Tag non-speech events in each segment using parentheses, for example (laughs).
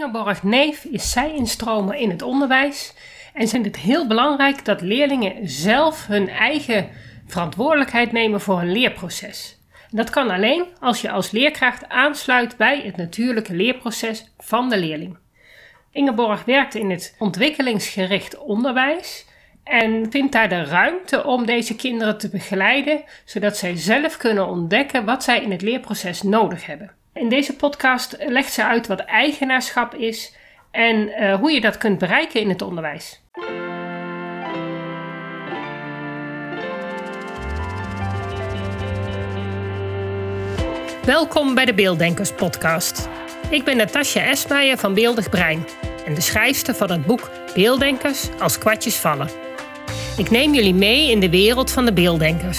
Ingeborg Neef is zij instromen in het onderwijs en vindt het heel belangrijk dat leerlingen zelf hun eigen verantwoordelijkheid nemen voor hun leerproces. Dat kan alleen als je als leerkracht aansluit bij het natuurlijke leerproces van de leerling. Ingeborg werkt in het ontwikkelingsgericht onderwijs en vindt daar de ruimte om deze kinderen te begeleiden, zodat zij zelf kunnen ontdekken wat zij in het leerproces nodig hebben. In deze podcast legt ze uit wat eigenaarschap is en uh, hoe je dat kunt bereiken in het onderwijs. Welkom bij de Beelddenkers podcast. Ik ben Natasja Esmeijer van Beeldig Brein en de schrijfster van het boek Beelddenkers als kwartjes vallen. Ik neem jullie mee in de wereld van de beelddenkers.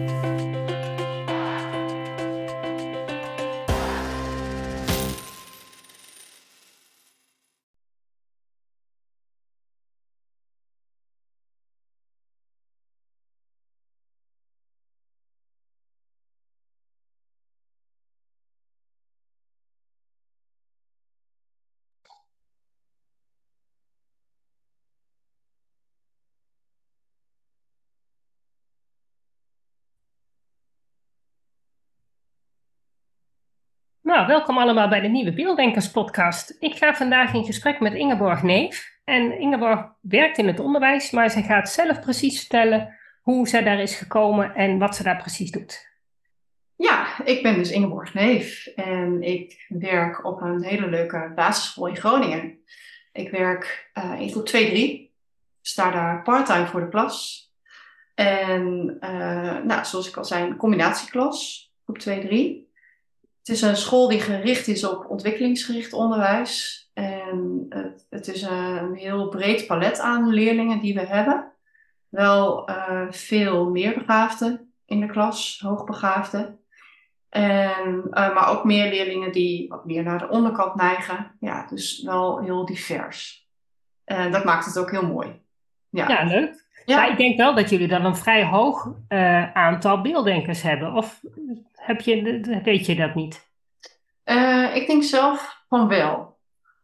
Welkom allemaal bij de nieuwe Beelddenkers podcast. Ik ga vandaag in gesprek met Ingeborg Neef. En Ingeborg werkt in het onderwijs, maar ze gaat zelf precies vertellen hoe ze daar is gekomen en wat ze daar precies doet. Ja, ik ben dus Ingeborg Neef en ik werk op een hele leuke basisschool in Groningen. Ik werk uh, in groep 2-3, sta daar parttime voor de klas. En uh, nou, zoals ik al zei, combinatieklas, groep 2-3. Het is een school die gericht is op ontwikkelingsgericht onderwijs. En het, het is een heel breed palet aan leerlingen die we hebben. Wel uh, veel meerbegaafden in de klas, hoogbegaafden. En, uh, maar ook meer leerlingen die wat meer naar de onderkant neigen. Ja, dus wel heel divers. En dat maakt het ook heel mooi. Ja, ja leuk. Ja. Maar ik denk wel dat jullie dan een vrij hoog uh, aantal beelddenkers hebben. Of heb je, weet je dat niet? Uh, ik denk zelf van wel.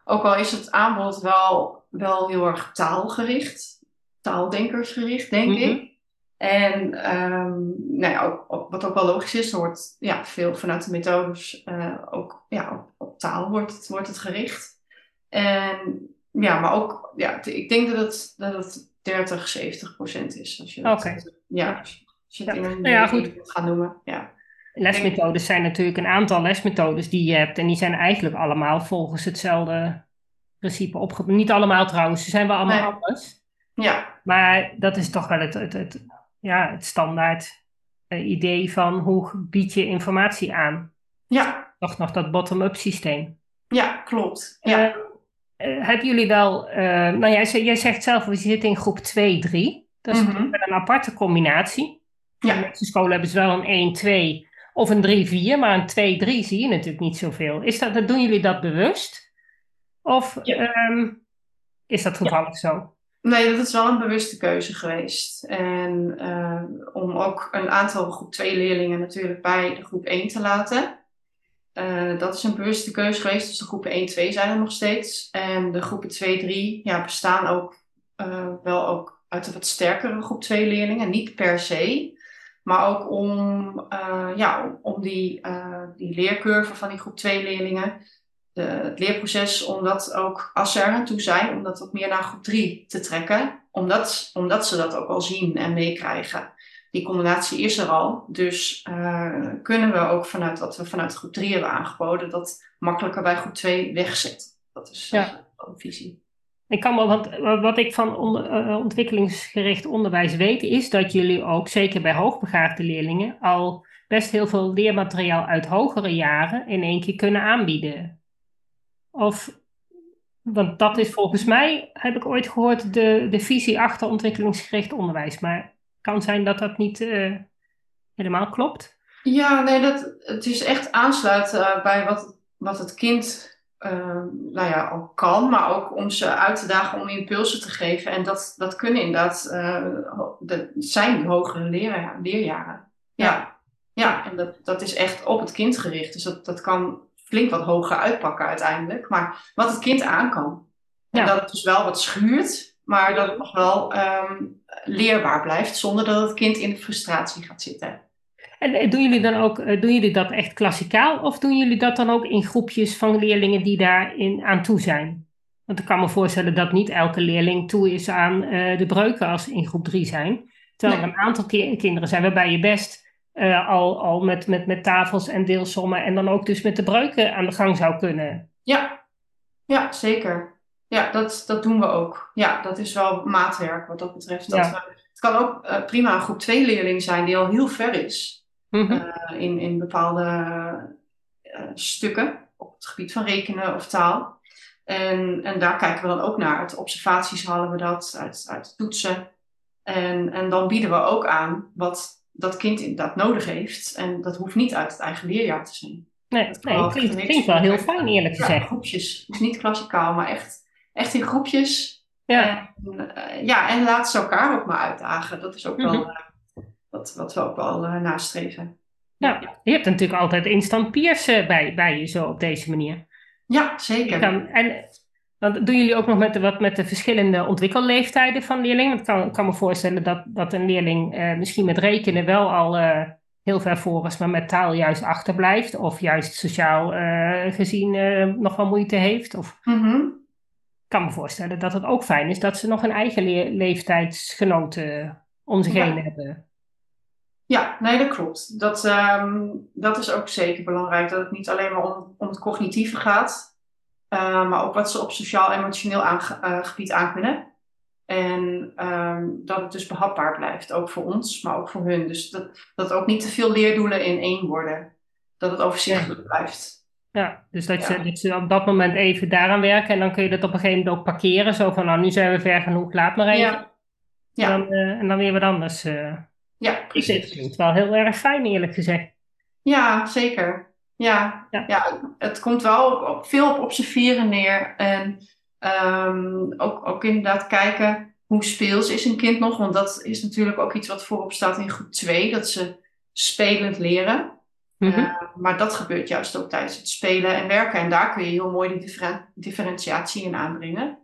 Ook al is het aanbod wel, wel heel erg taalgericht, taaldenkersgericht, denk mm -hmm. ik. En um, nou ja, ook, wat ook wel logisch is, er wordt ja, veel vanuit de methodes uh, ook ja, op, op, taal wordt het, wordt het gericht. En ja, maar ook, ja, ik denk dat het, dat het 30, 70 procent is. Oké. Okay. Ja, als je het ja. in een nou ja, goed. gaat noemen. Ja. Lesmethodes zijn natuurlijk een aantal lesmethodes die je hebt. En die zijn eigenlijk allemaal volgens hetzelfde principe opgebouwd. Niet allemaal trouwens, ze zijn wel allemaal nee. anders. Ja. Maar dat is toch wel het, het, het ja, het standaard uh, idee van hoe bied je informatie aan. Ja. Toch nog dat bottom-up systeem. Ja, klopt. Ja. Uh, uh, hebben jullie wel, nou jij, jij zegt zelf, we zitten in groep 2, 3. Dat is mm -hmm. een aparte combinatie. Ja. In de meeste scholen hebben ze wel een 1, 2 of een 3-4, maar een 2-3 zie je natuurlijk niet zoveel. Is dat, doen jullie dat bewust? Of ja. um, is dat toevallig ja. zo? Nee, dat is wel een bewuste keuze geweest. En uh, om ook een aantal groep 2 leerlingen natuurlijk bij de groep 1 te laten. Uh, dat is een bewuste keuze geweest. Dus de groepen 1 2 zijn er nog steeds. En de groepen 2 3 ja, bestaan ook uh, wel ook uit een wat sterkere groep 2 leerlingen. Niet per se. Maar ook om, uh, ja, om die, uh, die leercurve van die groep 2 leerlingen, de, het leerproces, om dat ook, als ze er aan toe zijn, om dat wat meer naar groep 3 te trekken. Omdat, omdat ze dat ook al zien en meekrijgen. Die combinatie is er al. Dus uh, kunnen we ook vanuit wat we vanuit groep 3 hebben aangeboden, dat makkelijker bij groep 2 wegzetten. Dat is ja. een visie. Ik kan wel, want wat ik van on, uh, ontwikkelingsgericht onderwijs weet, is dat jullie ook, zeker bij hoogbegaafde leerlingen, al best heel veel leermateriaal uit hogere jaren in één keer kunnen aanbieden. Of, want dat is volgens mij, heb ik ooit gehoord, de, de visie achter ontwikkelingsgericht onderwijs. Maar het kan zijn dat dat niet helemaal klopt. Ja, nee, dat, het is echt aansluiten bij wat wat het kind uh, nou ja, al kan, maar ook om ze uit te dagen om impulsen te geven. En dat, dat kunnen inderdaad, uh, dat zijn hogere leerjaren. leerjaren. Ja. ja, en dat, dat is echt op het kind gericht. Dus dat, dat kan flink wat hoger uitpakken uiteindelijk. Maar wat het kind aan kan. En dat het dus wel wat schuurt, maar dat het nog wel um, leerbaar blijft zonder dat het kind in de frustratie gaat zitten. En eh, doen jullie dan ook, eh, doen jullie dat echt klassikaal of doen jullie dat dan ook in groepjes van leerlingen die daarin aan toe zijn? Want ik kan me voorstellen dat niet elke leerling toe is aan uh, de breuken als in groep 3 zijn. Terwijl er een aantal kinderen zijn waarbij je best uh, al, al met, met, met tafels en deelsommen en dan ook dus met de breuken aan de gang zou kunnen. Ja, ja zeker. Ja, dat, dat doen we ook. Ja, dat is wel maatwerk wat dat betreft. Dat we, het kan ook uh, prima een groep 2 leerling zijn die al heel ver is. Mhm. Eh, in, in bepaalde uh, stukken op het gebied van rekenen of taal. En, en daar kijken we dan ook naar. Uit observaties halen we dat, uit, uit toetsen. En, en dan bieden we ook aan wat dat kind inderdaad nodig heeft. En dat hoeft niet uit het eigen leerjaar te zijn. Nee, dat nee klinkt, klinkt wel heel fijn eerlijk gezegd. Ja, groepjes. Dus niet klassikaal, maar echt, echt in groepjes. Ja. En, ja, en laat ze elkaar ook maar uitdagen. Dat is ook wel... Mhm wat, wat we ook wel uh, nastreven. Ja, je hebt natuurlijk altijd instant peers uh, bij, bij je zo op deze manier. Ja, zeker. Kan, en dan doen jullie ook nog met de, wat met de verschillende ontwikkelleeftijden van leerlingen? Ik kan, kan me voorstellen dat, dat een leerling uh, misschien met rekenen wel al heel ver voor is, maar met taal juist achterblijft. Of juist sociaal gezien nog wel moeite heeft. Of... Mm -hmm. Ik kan me voorstellen dat het ook fijn is dat ze nog een eigen le leeftijdsgenoten om zich heen hebben. Ja, nee, dat klopt. Dat, um, dat is ook zeker belangrijk. Dat het niet alleen maar om, om het cognitieve gaat, uh, maar ook wat ze op sociaal-emotioneel uh, gebied aan kunnen. En um, dat het dus behapbaar blijft, ook voor ons, maar ook voor hun. Dus dat, dat ook niet te veel leerdoelen in één worden. Dat het overzichtelijk blijft. Ja, dus dat, ja. Ze, dat ze op dat moment even daaraan werken en dan kun je dat op een gegeven moment ook parkeren. Zo van, nou, nu zijn we ver genoeg, laat maar even. Ja. ja. En, dan, uh, en dan weer wat anders. Ja, precies. Het klinkt wel heel erg fijn, eerlijk gezegd. Ja, zeker. Ja, ja. ja het komt wel op, veel op observeren neer. En um, ook, ook inderdaad kijken hoe speels is een kind nog. Want dat is natuurlijk ook iets wat voorop staat in groep 2. Dat ze spelend leren. Mm -hmm. uh, maar dat gebeurt juist ook tijdens het spelen en werken. En daar kun je heel mooi die differen differentiatie in aanbrengen.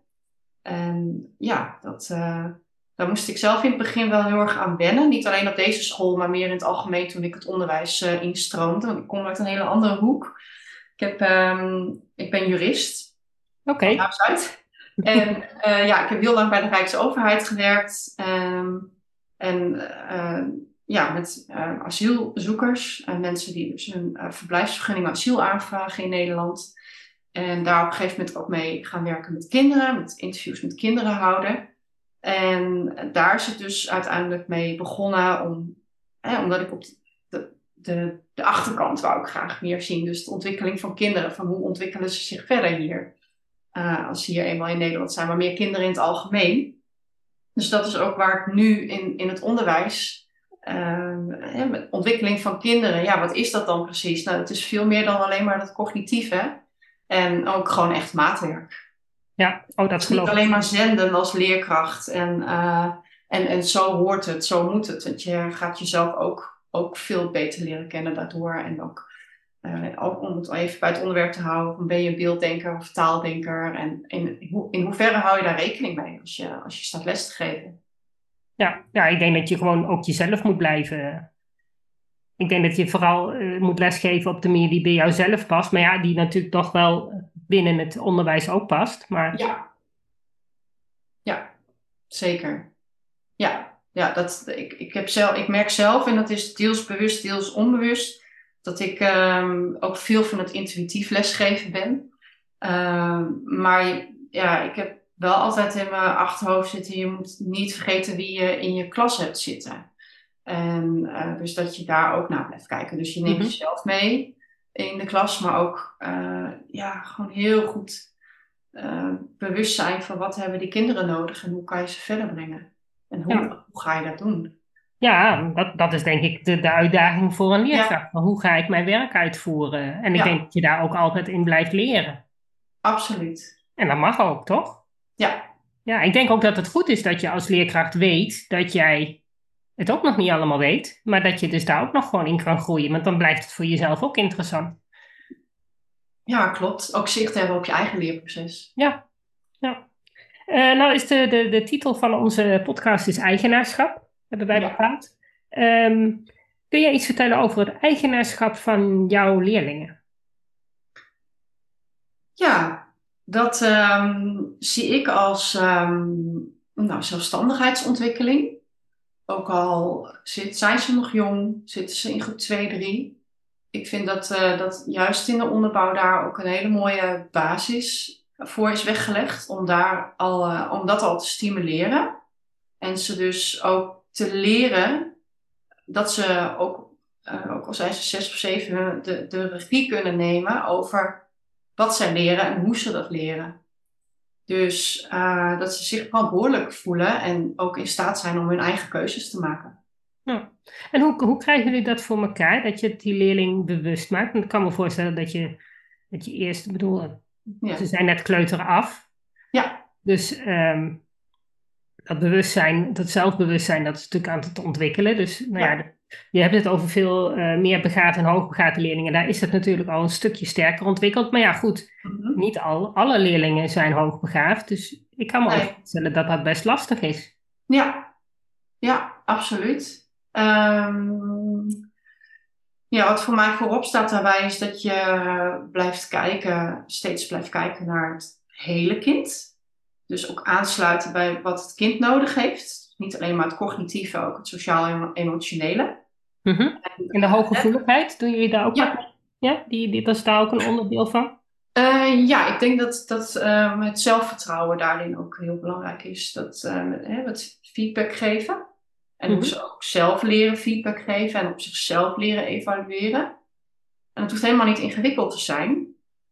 En ja, dat... Uh, daar moest ik zelf in het begin wel heel erg aan wennen. Niet alleen op deze school, maar meer in het algemeen toen ik het onderwijs uh, instroomde. Want ik kom uit een hele andere hoek. Ik, heb, um, ik ben jurist. Oké. Okay. uit. En uh, ja, ik heb heel lang bij de Rijksoverheid gewerkt. Um, en uh, ja, met asielzoekers. en mensen die dus een verblijfsvergunning asiel aanvragen in Nederland. En daar op een gegeven moment ook mee gaan werken met kinderen. Met interviews met kinderen houden. En daar is het dus uiteindelijk mee begonnen, om, hè, omdat ik op de, de, de achterkant wou ik graag meer zien. Dus de ontwikkeling van kinderen, van hoe ontwikkelen ze zich verder hier. Uh, als ze hier eenmaal in Nederland zijn, maar meer kinderen in het algemeen. Dus dat is ook waar ik nu in, in het onderwijs, uh, hè, ontwikkeling van kinderen, ja, wat is dat dan precies? Nou, het is veel meer dan alleen maar dat cognitieve. En ook gewoon echt maatwerk. Ja, oh, dat geloof Niet alleen maar zenden als leerkracht. En, uh, en, en zo hoort het, zo moet het. Want je gaat jezelf ook, ook veel beter leren kennen daardoor. En ook, uh, ook om het even bij het onderwerp te houden, ben je een beelddenker of taaldenker? En in, in hoeverre hou je daar rekening mee als je, als je staat les te geven? Ja, ja, ik denk dat je gewoon ook jezelf moet blijven. Ik denk dat je vooral uh, moet lesgeven op de manier die bij jou zelf past. Maar ja, die natuurlijk toch wel binnen het onderwijs ook past. Maar... Ja. ja, zeker. Ja, ja dat, ik, ik, heb zelf, ik merk zelf, en dat is deels bewust, deels onbewust, dat ik um, ook veel van het intuïtief lesgeven ben. Um, maar ja, ik heb wel altijd in mijn achterhoofd zitten, je moet niet vergeten wie je in je klas hebt zitten. En uh, dus dat je daar ook naar blijft kijken. Dus je neemt mm -hmm. jezelf mee in de klas, maar ook uh, ja, gewoon heel goed uh, bewust zijn van wat hebben die kinderen nodig en hoe kan je ze verder brengen. En hoe, ja. hoe ga je dat doen? Ja, dat, dat is denk ik de, de uitdaging voor een leerkracht. Hoe ga ik mijn werk uitvoeren? En ik Ja. denk dat je daar ook altijd in blijft leren. Absoluut. En dat mag ook, toch? Ja, Ja, ik denk ook dat het goed is dat je als leerkracht weet dat jij het ook nog niet allemaal weet, maar dat je dus daar ook nog gewoon in kan groeien, want dan blijft het voor jezelf ook interessant. ja, klopt. Ook zicht hebben op je eigen leerproces. Ja, ja. Eh, nou is de, de, de titel van onze podcast is eigenaarschap, hebben wij Ja. bepaald. Ehm, kun jij iets vertellen over het eigenaarschap van jouw leerlingen? Ja, dat ehm, zie ik als ehm, nou, zelfstandigheidsontwikkeling. Ook al zit, zijn ze nog jong, zitten ze in groep 2, 3. Ik vind dat, eh, dat juist in de onderbouw daar ook een hele mooie basis voor is weggelegd. Om, daar al, eh, om dat al te stimuleren. En ze dus ook te leren dat ze ook, eh, ook al zijn ze zes of zeven, de, de regie kunnen nemen over wat zij leren en hoe ze dat leren. Dus eh, dat ze zich verantwoordelijk voelen en ook in staat zijn om hun eigen keuzes te maken. Ja. En hoe, hoe krijgen jullie dat voor elkaar, dat je die leerling bewust maakt? Want ik kan me voorstellen dat je, dat je eerst, ik bedoel, Ja. ze zijn net kleuteren af. Ja. Dus ehm, dat bewustzijn, dat zelfbewustzijn, dat is natuurlijk aan het ontwikkelen. Dus nou ja, Ja. Je hebt het over veel eh, meer begaafde en hoogbegaafde leerlingen. Daar is het natuurlijk al een stukje sterker ontwikkeld. Maar ja, goed, Mhm. niet al, alle leerlingen zijn hoogbegaafd. Dus ik kan me Nee. ook voorstellen dat dat best lastig is. Ja, ja, absoluut. Ehm, ja, wat voor mij voorop staat daarbij is dat je blijft kijken, steeds blijft kijken naar het hele kind. Dus ook aansluiten bij wat het kind nodig heeft. Niet alleen maar het cognitieve, ook het sociaal-emotionele. Mhm. En de hooggevoeligheid, doen jullie daar ook Ja. Ja, die, die, dat is daar ook een onderdeel van? Eh, ja, ik denk dat, dat ehm, het zelfvertrouwen daarin ook heel belangrijk is. Dat hè, het feedback geven. En Mhm. ze ook zelf leren feedback geven en op zichzelf leren evalueren. En het hoeft helemaal niet ingewikkeld te zijn.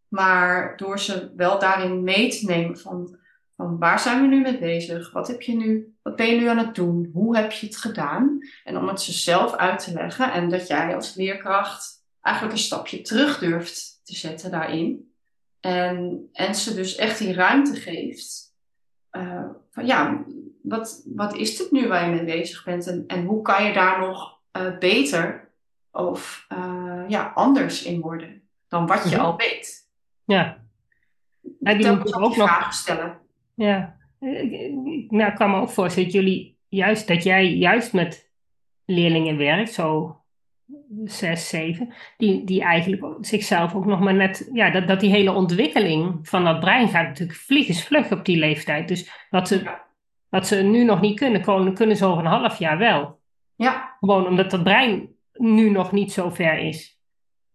Maar door ze wel daarin mee te nemen van, van waar zijn we nu mee bezig? Wat, heb je nu, wat ben je nu aan het doen? Hoe heb je het gedaan? En om het ze zelf uit te leggen. En dat jij als leerkracht eigenlijk een stapje terug durft te zetten daarin. En, en ze dus echt die ruimte geeft. eh, van ja, wat, wat is dit nu waar je mee bezig bent? En, en hoe kan je daar nog eh, beter of eh, ja, anders in worden dan wat je Mhm. al weet? Ja. Ja, die moeten ook nog vragen stellen. Ja, ik- nou, ik kan me ook voorstellen dat jullie juist, dat jij juist met leerlingen werkt, zo zes, zeven, die, die eigenlijk zichzelf ook nog maar net, ja, dat, dat die hele ontwikkeling van dat brein gaat natuurlijk vliegensvlug op die leeftijd. Dus wat ze, wat ze nu nog niet kunnen, kunnen, kunnen ze over een half jaar wel. Ja, Gewoon omdat dat brein nu nog niet zo ver is.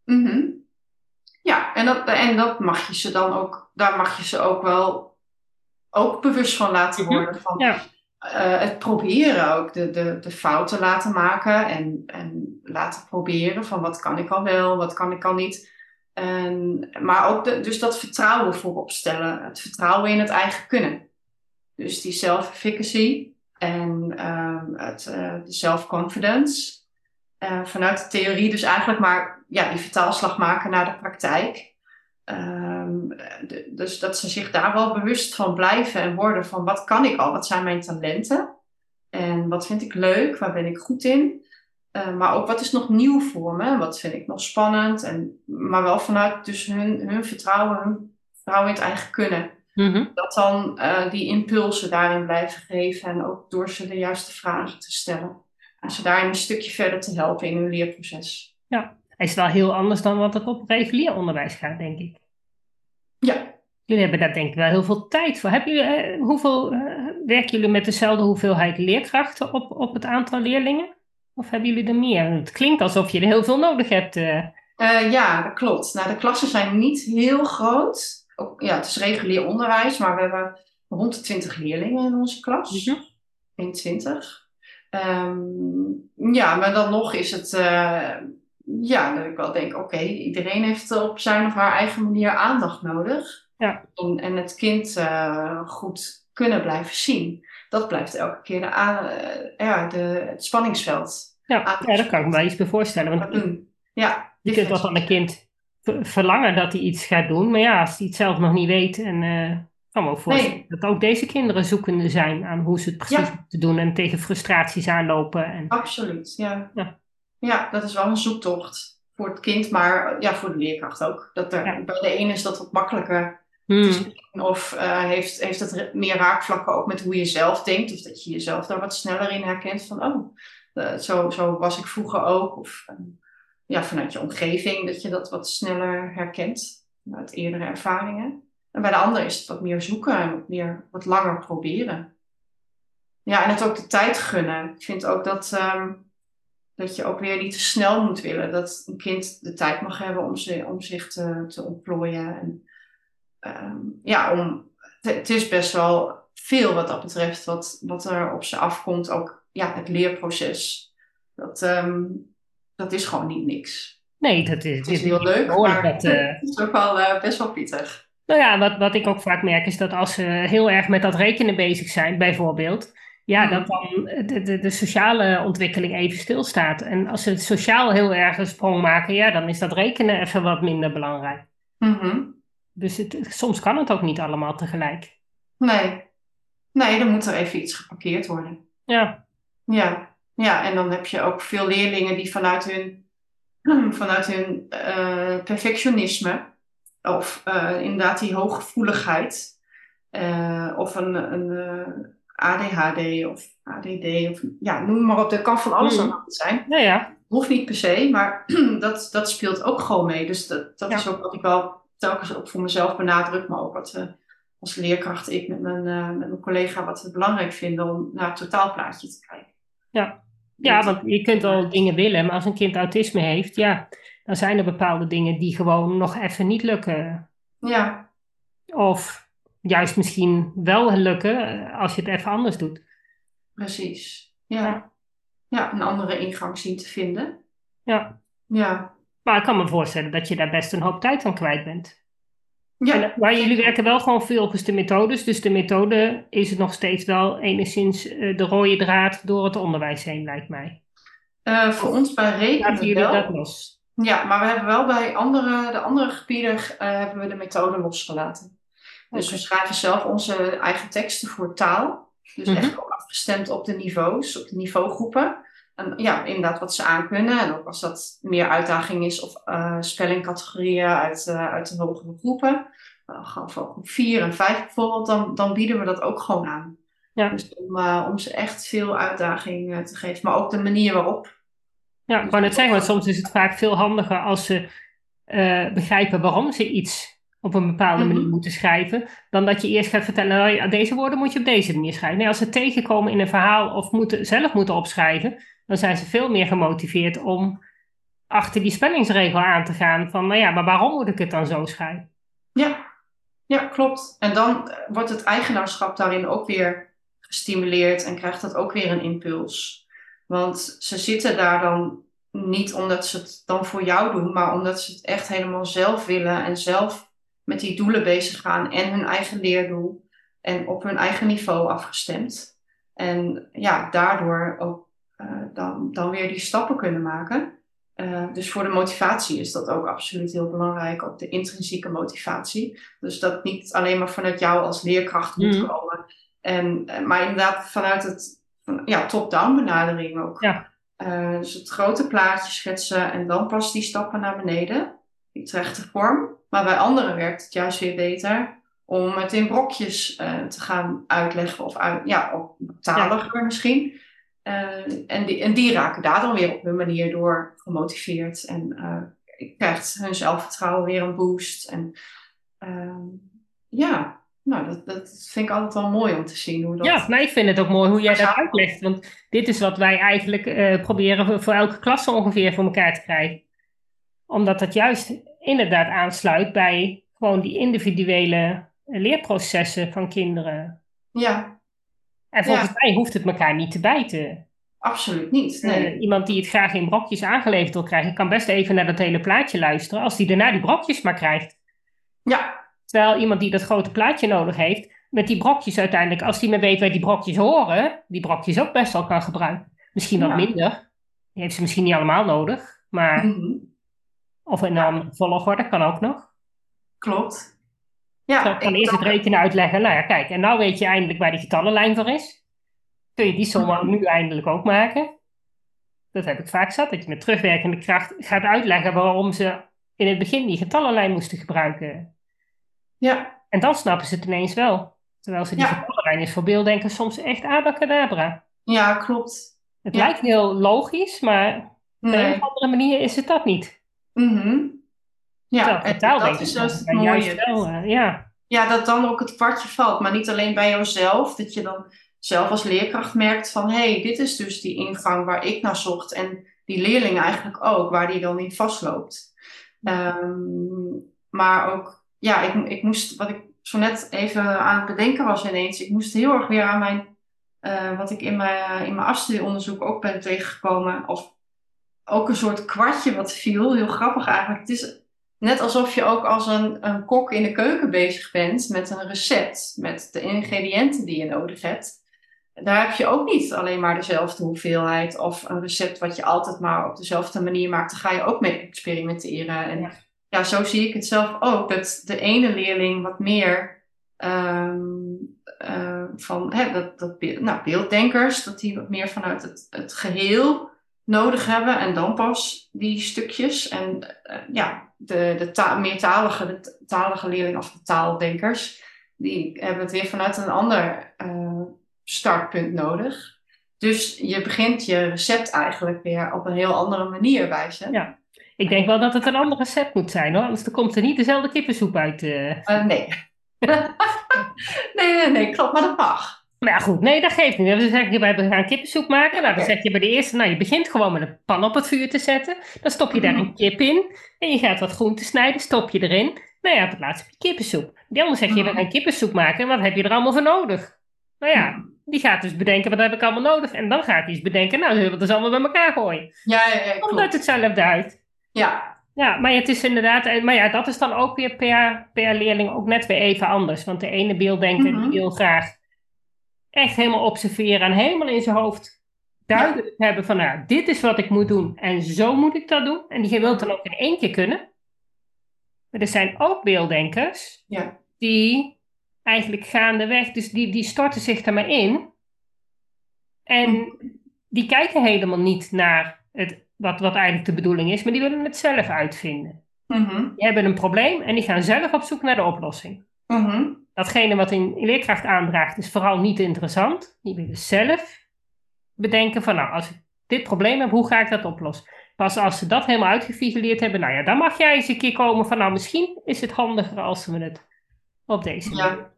mhm. ja en, dat, en dat mag je ze dan ook, daar mag je ze ook wel ook bewust van laten worden. Van, Ja, eh, het proberen ook, de, de, de fouten laten maken en, en laten proberen van wat kan ik al wel, wat kan ik al niet. En, maar ook de, dus dat vertrouwen voorop stellen, het vertrouwen in het eigen kunnen. Dus die self-efficacy en ehm, het, eh, de self-confidence. Eh, vanuit de theorie dus eigenlijk maar ja, die vertaalslag maken naar de praktijk. Ehm, de- dus dat ze zich daar wel bewust van blijven en worden van wat kan ik al, wat zijn mijn talenten en wat vind ik leuk, waar ben ik goed in. Eh, maar ook wat is nog nieuw voor me, wat vind ik nog spannend. En, maar wel vanuit dus hun, hun vertrouwen, hun vertrouwen in het eigen kunnen. Mhm. Dat dan eh, die impulsen daarin blijven geven en ook door ze de juiste vragen te stellen. En ze daarin een stukje verder te helpen in hun leerproces. Hij is wel heel anders dan wat er op regulier onderwijs gaat, denk ik. Ja, Jullie hebben daar denk ik wel heel veel tijd voor. Hebben jullie, eh, hoeveel, eh, werken jullie met dezelfde hoeveelheid leerkrachten op, op het aantal leerlingen? Of hebben jullie er meer? Het klinkt alsof je er heel veel nodig hebt. eh. Ja, dat klopt. Nou, de klassen zijn niet heel groot. Ook, ja, het is regulier onderwijs, maar we hebben rond de 20 leerlingen in onze klas. Mhm. 21. Ehm, ja, maar dan nog is het, ja, dat ik wel denk, oké, iedereen heeft op zijn of haar eigen manier aandacht nodig. Ja. En, en het kind eh, goed kunnen blijven zien. dat blijft elke keer de, aan, ja, de, het spanningsveld. Ja, ja, daar kan ik me wel iets bij voorstellen. Want doen. Ja, je kunt wel van een kind verlangen dat hij iets gaat doen. Maar ja, als hij het zelf nog niet weet en uh, kan me ook voorstellen dat ook deze kinderen zoekende zijn aan hoe ze het precies ja. moeten doen en tegen frustraties aanlopen. En... Absoluut, ja. ja. Ja. dat is wel een zoektocht voor het kind, maar ja, voor de leerkracht ook. Dat er, Bij de ene is dat wat makkelijker. Hmm. Of uh, heeft, heeft het meer raakvlakken ook met hoe je zelf denkt, of dat je jezelf daar wat sneller in herkent van, oh, uh, zo, zo was ik vroeger ook. Of ja, vanuit je omgeving, dat je dat wat sneller herkent uit eerdere ervaringen. En bij de ander is het wat meer zoeken en wat, meer, wat langer proberen. Ja, en het ook de tijd gunnen. Ik vind ook dat, um, dat je ook weer niet te snel moet willen. Dat een kind de tijd mag hebben om, ze, om zich te, te ontplooien. En, um, ja, om, het is best wel veel wat dat betreft, wat, wat er op ze afkomt. Ook ja, het leerproces. Dat, um, dat is gewoon niet niks. Nee, dat is, het is heel leuk, maar dat, uh... het is ook wel uh, best wel pittig. Nou ja, wat, wat ik ook vaak merk is dat als ze heel erg met dat rekenen bezig zijn, bijvoorbeeld, ja, mm. dat dan de, de, de, sociale ontwikkeling even stilstaat. En als ze sociaal heel erg een sprong maken, ja, dan is dat rekenen even wat minder belangrijk. Mm -hmm. Dus het, soms kan het ook niet allemaal tegelijk. Nee. Nee, dan moet er even iets geparkeerd worden. Ja. Ja. Ja, en dan heb je ook veel leerlingen die vanuit hun, (clears throat) vanuit hun uh, perfectionisme of uh, inderdaad die hooggevoeligheid uh, of een, een ADHD of ADD of ja, noem maar op, er kan van alles mm. aan de hand zijn. Ja, ja. Hoeft niet per se, maar (clears throat) dat, dat speelt ook gewoon mee. Dus dat, dat is ook wat ik wel telkens ook voor mezelf benadruk, maar ook wat we als leerkracht, ik met mijn, met mijn collega, wat we belangrijk vinden om naar het totaalplaatje te kijken. Ja. Ja, want je kunt al dingen willen, maar als een kind autisme heeft, ja, dan zijn er bepaalde dingen die gewoon nog even niet lukken. Ja. Of juist misschien wel lukken eh, als je het even anders doet. Precies. Ja. Ja, een andere ingang zien te vinden. Ja. Ja. Maar ik kan me voorstellen dat je daar best een hoop tijd aan kwijt bent. Ja. Eh, maar jullie werken wel gewoon volgens de methodes. Dus de methode is het nog steeds wel enigszins uh, de rode draad door het onderwijs heen, lijkt mij. Uh, voor ons bij rekenen wel. dat los? Ja, maar we hebben wel bij andere, de andere gebieden hebben we de methode losgelaten. Dus we schrijven zelf onze eigen teksten voor taal. Dus echt mhm. ook afgestemd op de niveaus, op de niveaugroepen. En ja, inderdaad wat ze aan kunnen. En ook als dat meer uitdaging is of uh, spellingcategorieën uit, uh, uit de hogere groepen. Gewoon voor groep 4 en 5 bijvoorbeeld, dan, dan bieden we dat ook gewoon aan. Ja. Dus om, om ze echt veel uitdaging te geven, maar ook de manier waarop. Ja, ik wou net zeggen, want soms is het vaak veel handiger als ze begrijpen waarom ze iets op een bepaalde manier mhm. moeten schrijven, dan dat je eerst gaat vertellen, nou, deze woorden moet je op deze manier schrijven. Nee, als ze tegenkomen in een verhaal of moeten, zelf moeten opschrijven, dan zijn ze veel meer gemotiveerd om achter die spellingsregel aan te gaan. Van, nou ja, maar waarom moet ik het dan zo schrijven? Ja, ja klopt. En dan wordt het eigenaarschap daarin ook weer gestimuleerd en krijgt dat ook weer een impuls. Want ze zitten daar dan niet omdat ze het dan voor jou doen, maar omdat ze het echt helemaal zelf willen en zelf met die doelen bezig gaan en hun eigen leerdoel en op hun eigen niveau afgestemd. En ja, daardoor ook uh, dan, dan weer die stappen kunnen maken. Uh, dus voor de motivatie is dat ook absoluut heel belangrijk, ook de intrinsieke motivatie. Dus dat niet alleen maar vanuit jou als leerkracht moet mm. komen, en, eh, maar inderdaad vanuit het van, ja, top-down benadering ook. Ja. Uh, dus het grote plaatje schetsen en dan pas die stappen naar beneden, terechte vorm. Maar bij anderen werkt het juist weer beter om het in brokjes te gaan uitleggen of uit, ja, op taliger misschien. Uh, en, die, en die raken daar dan weer op hun manier door gemotiveerd. En uh, krijgt hun zelfvertrouwen weer een boost. En uh, ja, nou, dat, dat vind ik altijd wel mooi om te zien. Hoe dat... Ja, maar ik vind het ook mooi hoe jij dat uitlegt. Want dit is wat wij eigenlijk proberen voor elke klasse ongeveer voor elkaar te krijgen. Omdat dat juist inderdaad aansluit bij gewoon die individuele leerprocessen van kinderen. Ja, en volgens mij hoeft het elkaar niet te bijten. Absoluut niet. Eh, nee. iemand die het graag in brokjes aangeleverd wil krijgen, kan best even naar dat hele plaatje luisteren, als die daarna die brokjes maar krijgt. Ja. Terwijl iemand die dat grote plaatje nodig heeft, met die brokjes uiteindelijk, als die maar weet waar die brokjes horen, die brokjes ook best wel kan gebruiken. Misschien wat Ja. minder. Die heeft ze misschien niet allemaal nodig. Maar, Mhm. Of in een volgorde, kan ook nog. Klopt. Ja, Zo ik eerst het rekenen uitleggen. Nou ja, kijk, en nou weet je eindelijk waar die getallenlijn voor is. Kun je die som nu eindelijk ook maken. Dat heb ik vaak zat, dat je met terugwerkende kracht gaat uitleggen waarom ze in het begin die getallenlijn moesten gebruiken. ja, En dan snappen ze het ineens wel. Terwijl ze die Ja. getallenlijn is voor beelddenkers soms echt abacadabra. ja, klopt. Het Ja. lijkt heel logisch, maar op een Nee. of andere manier is het dat niet. Mhm. Ja, en dat is juist het mooie. wel, ja. Ja, dat dan ook het kwartje valt, maar niet alleen bij jouzelf. Dat je dan zelf als leerkracht merkt van, hé, hey, dit is dus die ingang waar ik naar zocht. En die leerling eigenlijk ook, waar die dan in vastloopt. Ehm, maar ook, ja, ik, ik moest, wat ik zo net even aan het bedenken was ineens, ik moest heel erg weer aan mijn, eh, wat ik in mijn, in mijn afstudieonderzoek ook ben tegengekomen, of ook een soort kwartje wat viel. Heel grappig eigenlijk. Het is net alsof je ook als een, een kok in de keuken bezig bent met een recept, met de ingrediënten die je nodig hebt. Daar heb je ook niet alleen maar dezelfde hoeveelheid of een recept wat je altijd maar op dezelfde manier maakt. Daar ga je ook mee experimenteren. En Ja. ja, zo zie ik het zelf ook. Dat de ene leerling wat meer ehm, eh, van hè, dat, dat, nou, beelddenkers, dat die wat meer vanuit het, het geheel nodig hebben en dan pas die stukjes. En eh, ja, de, de ta meertalige, de talige leerling of de taaldenkers, die hebben het weer vanuit een ander eh, startpunt nodig. Dus je begint je recept eigenlijk weer op een heel andere manier bij ze. Ja. Ik denk wel dat het een ander recept moet zijn hoor, anders komt er niet dezelfde kippensoep uit. Eh, nee. (laughs) nee, nee, nee, klopt, maar dat mag. Maar ja, goed, nee, dat geeft niet. Dan zeg je, wij gaan kippensoep maken. Nou, dan zeg je bij de eerste, nou, je begint gewoon met een pan op het vuur te zetten. Dan stop je daar Mhm. een kip in. En je gaat wat groenten snijden, stop je erin. Nou ja, op het laatst heb je kippensoep. Die ander zeg je, we Mhm. gaan kippensoep maken. En wat heb je er allemaal voor nodig? Nou ja, die gaat dus bedenken, wat heb ik allemaal nodig? En dan gaat hij eens bedenken, nou, zullen we het dus allemaal bij elkaar gooien. Ja, ja, ja, klopt. uit hetzelfde uit. Ja, Ja, maar het is inderdaad, eh, maar ja, dat is dan ook weer per, per leerling ook net weer even anders. Want de ene beelddenker Mhm. die wil graag echt helemaal observeren en helemaal in zijn hoofd duidelijk hebben van, nou, dit is wat ik moet doen en zo moet ik dat doen. En die wil het dan ook in één keer kunnen. Maar er zijn ook beelddenkers ja. die eigenlijk gaandeweg, dus die, die storten zich er maar in. En die kijken helemaal niet naar het, wat, wat eigenlijk de bedoeling is, maar die willen het zelf uitvinden. Mhm, Die hebben een probleem en die gaan zelf op zoek naar de oplossing. mhm. Datgene wat in leerkracht aandraagt is vooral niet interessant. Die willen zelf bedenken van nou, als ik dit probleem heb, hoe ga ik dat oplossen? Pas als ze dat helemaal uitgefigureerd hebben, nou ja, dan mag jij eens een keer komen van nou, misschien is het handiger als we het op deze manier. Ja.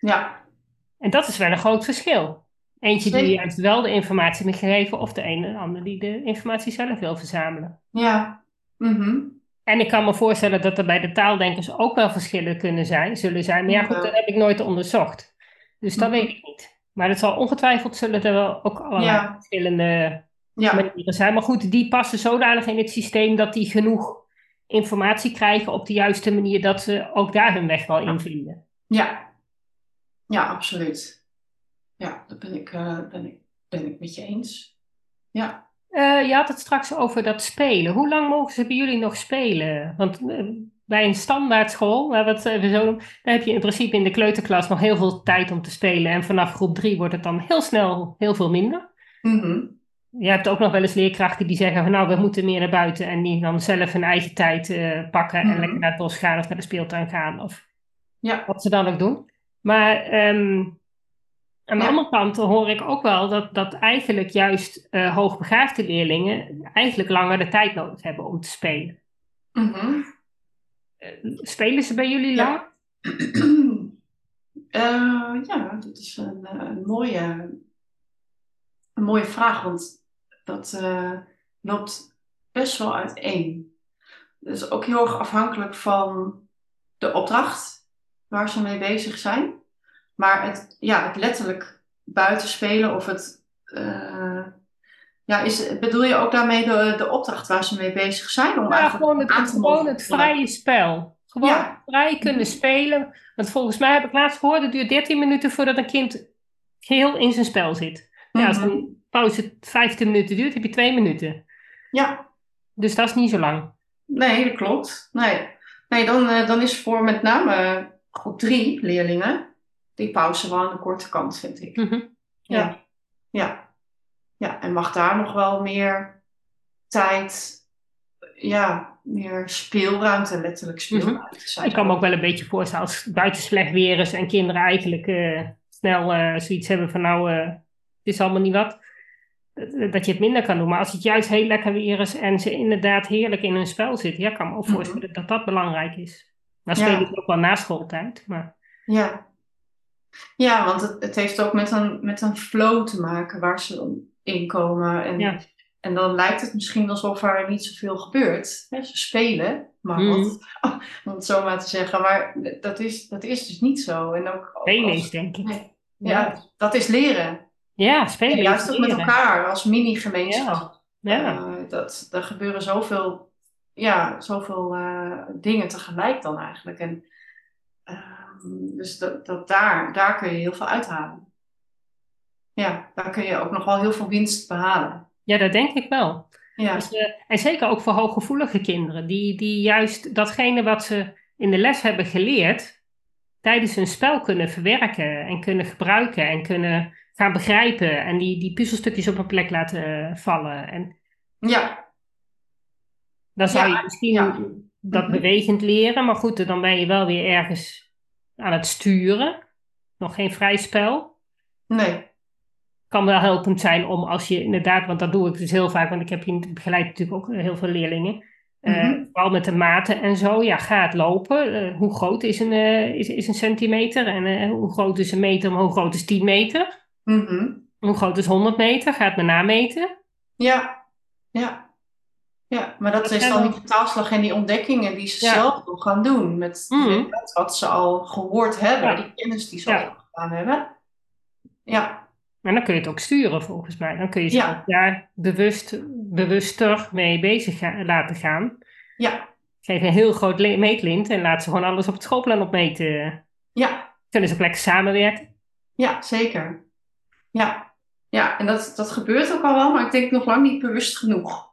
Ja, En dat is wel een groot verschil. Eentje die juist wel de informatie moet geven of de ene en ander die de informatie zelf wil verzamelen. ja. Mhm. En ik kan me voorstellen dat er bij de taaldenkers ook wel verschillen kunnen zijn, zullen zijn. Maar ja, goed, dat heb ik nooit onderzocht. Dus dat Mhm. weet ik niet. Maar het zal ongetwijfeld zullen er wel ook allerlei Ja. verschillende Ja, manieren zijn. Maar goed, die passen zodanig in het systeem dat die genoeg informatie krijgen op de juiste manier dat ze ook daar hun weg wel in vinden. ja. Ja, absoluut. Ja, dat ben ik, eh, ben ik, ben ik met je eens. Ja. Eh, je had het straks over dat spelen. Hoe lang mogen ze bij jullie nog spelen? Want eh, bij een standaardschool, waar we het even zo noemen, daar heb je in principe in de kleuterklas nog heel veel tijd om te spelen. En vanaf groep drie wordt het dan heel snel heel veel minder. Mhm. Je hebt ook nog wel eens leerkrachten die zeggen van nou, we moeten meer naar buiten. En die dan zelf hun eigen tijd eh, pakken en Mhm. lekker naar het bos gaan of naar de speeltuin gaan. Of Ja. wat ze dan ook doen. Maar ehm, aan de Ja. andere kant hoor ik ook wel dat, dat eigenlijk juist eh, hoogbegaafde leerlingen eigenlijk langer de tijd nodig hebben om te spelen. Mhm. Spelen ze bij jullie Ja. lang? (clears throat) Eh, ja, dat is een, eh, een mooie, een mooie vraag, want dat eh, loopt best wel uiteen. Is ook heel erg afhankelijk van de opdracht waar ze mee bezig zijn. Maar het, ja, het letterlijk buitenspelen of het. eh, ja, is, bedoel je ook daarmee de, de opdracht waar ze mee bezig zijn? Om Ja, eigenlijk gewoon het, aan het, te gewoon het vrije spel. Gewoon Ja. vrij kunnen spelen. Want volgens mij heb ik laatst gehoord, het duurt 13 minuten voordat een kind geheel in zijn spel zit. Ja, als Mhm. een pauze 15 minuten duurt, heb je 2 minuten. Ja, Dus dat is niet zo lang. nee, dat klopt. Nee, nee dan, eh, dan is voor met name groep drie leerlingen die pauze wel aan de korte kant, vind ik. Mhm. Ja. Ja. Ja, en mag daar nog wel meer tijd, ja, meer speelruimte, letterlijk speelruimte zijn. Ik kan me ook wel een beetje voorstellen als het buiten slecht weer is en kinderen eigenlijk eh, snel eh, zoiets hebben van nou, eh, het is allemaal niet wat. Dat je het minder kan doen. Maar als het juist heel lekker weer is en ze inderdaad heerlijk in hun spel zitten, ja, kan me ook Mhm. voorstellen dat dat belangrijk is. Nou Ja. spelen ze ook wel na schooltijd, maar Ja, ja want het, het heeft ook met een, met een flow te maken waar ze in komen. En, Ja. en dan lijkt het misschien alsof er niet zoveel gebeurt. Hè, ze spelen, maar Mhm. wat, (laughs) om het zo maar te zeggen. Maar dat is, dat is dus niet zo. En ook, spelen is denk ik. Nee. ja, dat is leren. Ja, spelen En is juist ook met elkaar als mini-gemeenschap. Ja. Eh, dat, er gebeuren zoveel, ja, zoveel eh, dingen tegelijk dan eigenlijk. En, dus dat, dat daar, daar kun je heel veel uithalen. Ja, daar kun je ook nog wel heel veel winst behalen. ja, dat denk ik wel. Ja, Dus, eh, en zeker ook voor hooggevoelige kinderen, die, die juist datgene wat ze in de les hebben geleerd, tijdens hun spel kunnen verwerken en kunnen gebruiken en kunnen gaan begrijpen en die, die puzzelstukjes op een plek laten eh, vallen. En ja, dan zou Ja, je misschien ja. dat Mhm. bewegend leren, maar goed, dan ben je wel weer ergens aan het sturen. Nog geen vrij spel. nee, kan wel helpend zijn om als je inderdaad, want dat doe ik dus heel vaak, want ik heb hier begeleid natuurlijk ook heel veel leerlingen. Eh, Mhm. Vooral met de maten en zo. Ja, ga het lopen. Eh, hoe groot is een, eh, is, is een centimeter? En eh, hoe groot is een meter? Maar hoe groot is 10 meter? Mhm. Hoe groot is 100 meter? Ga het maar nameten. ja, ja. Ja, maar dat Dat is dan die vertaalslag en die ontdekkingen die ze Ja. zelf nog gaan doen. Met, Mhm. met wat ze al gehoord hebben, Ja. die kennis die ze Ja. al gedaan hebben. Ja, En dan kun je het ook sturen volgens mij. Dan kun je ze daar bewust, bewuster mee bezig laten gaan. ja, Geef een heel groot meetlint en laat ze gewoon alles op het schoolplan opmeten. ja. Kunnen ze ook lekker samenwerken. Ja, zeker. Ja, ja en dat, dat gebeurt ook al wel, maar ik denk nog lang niet bewust genoeg.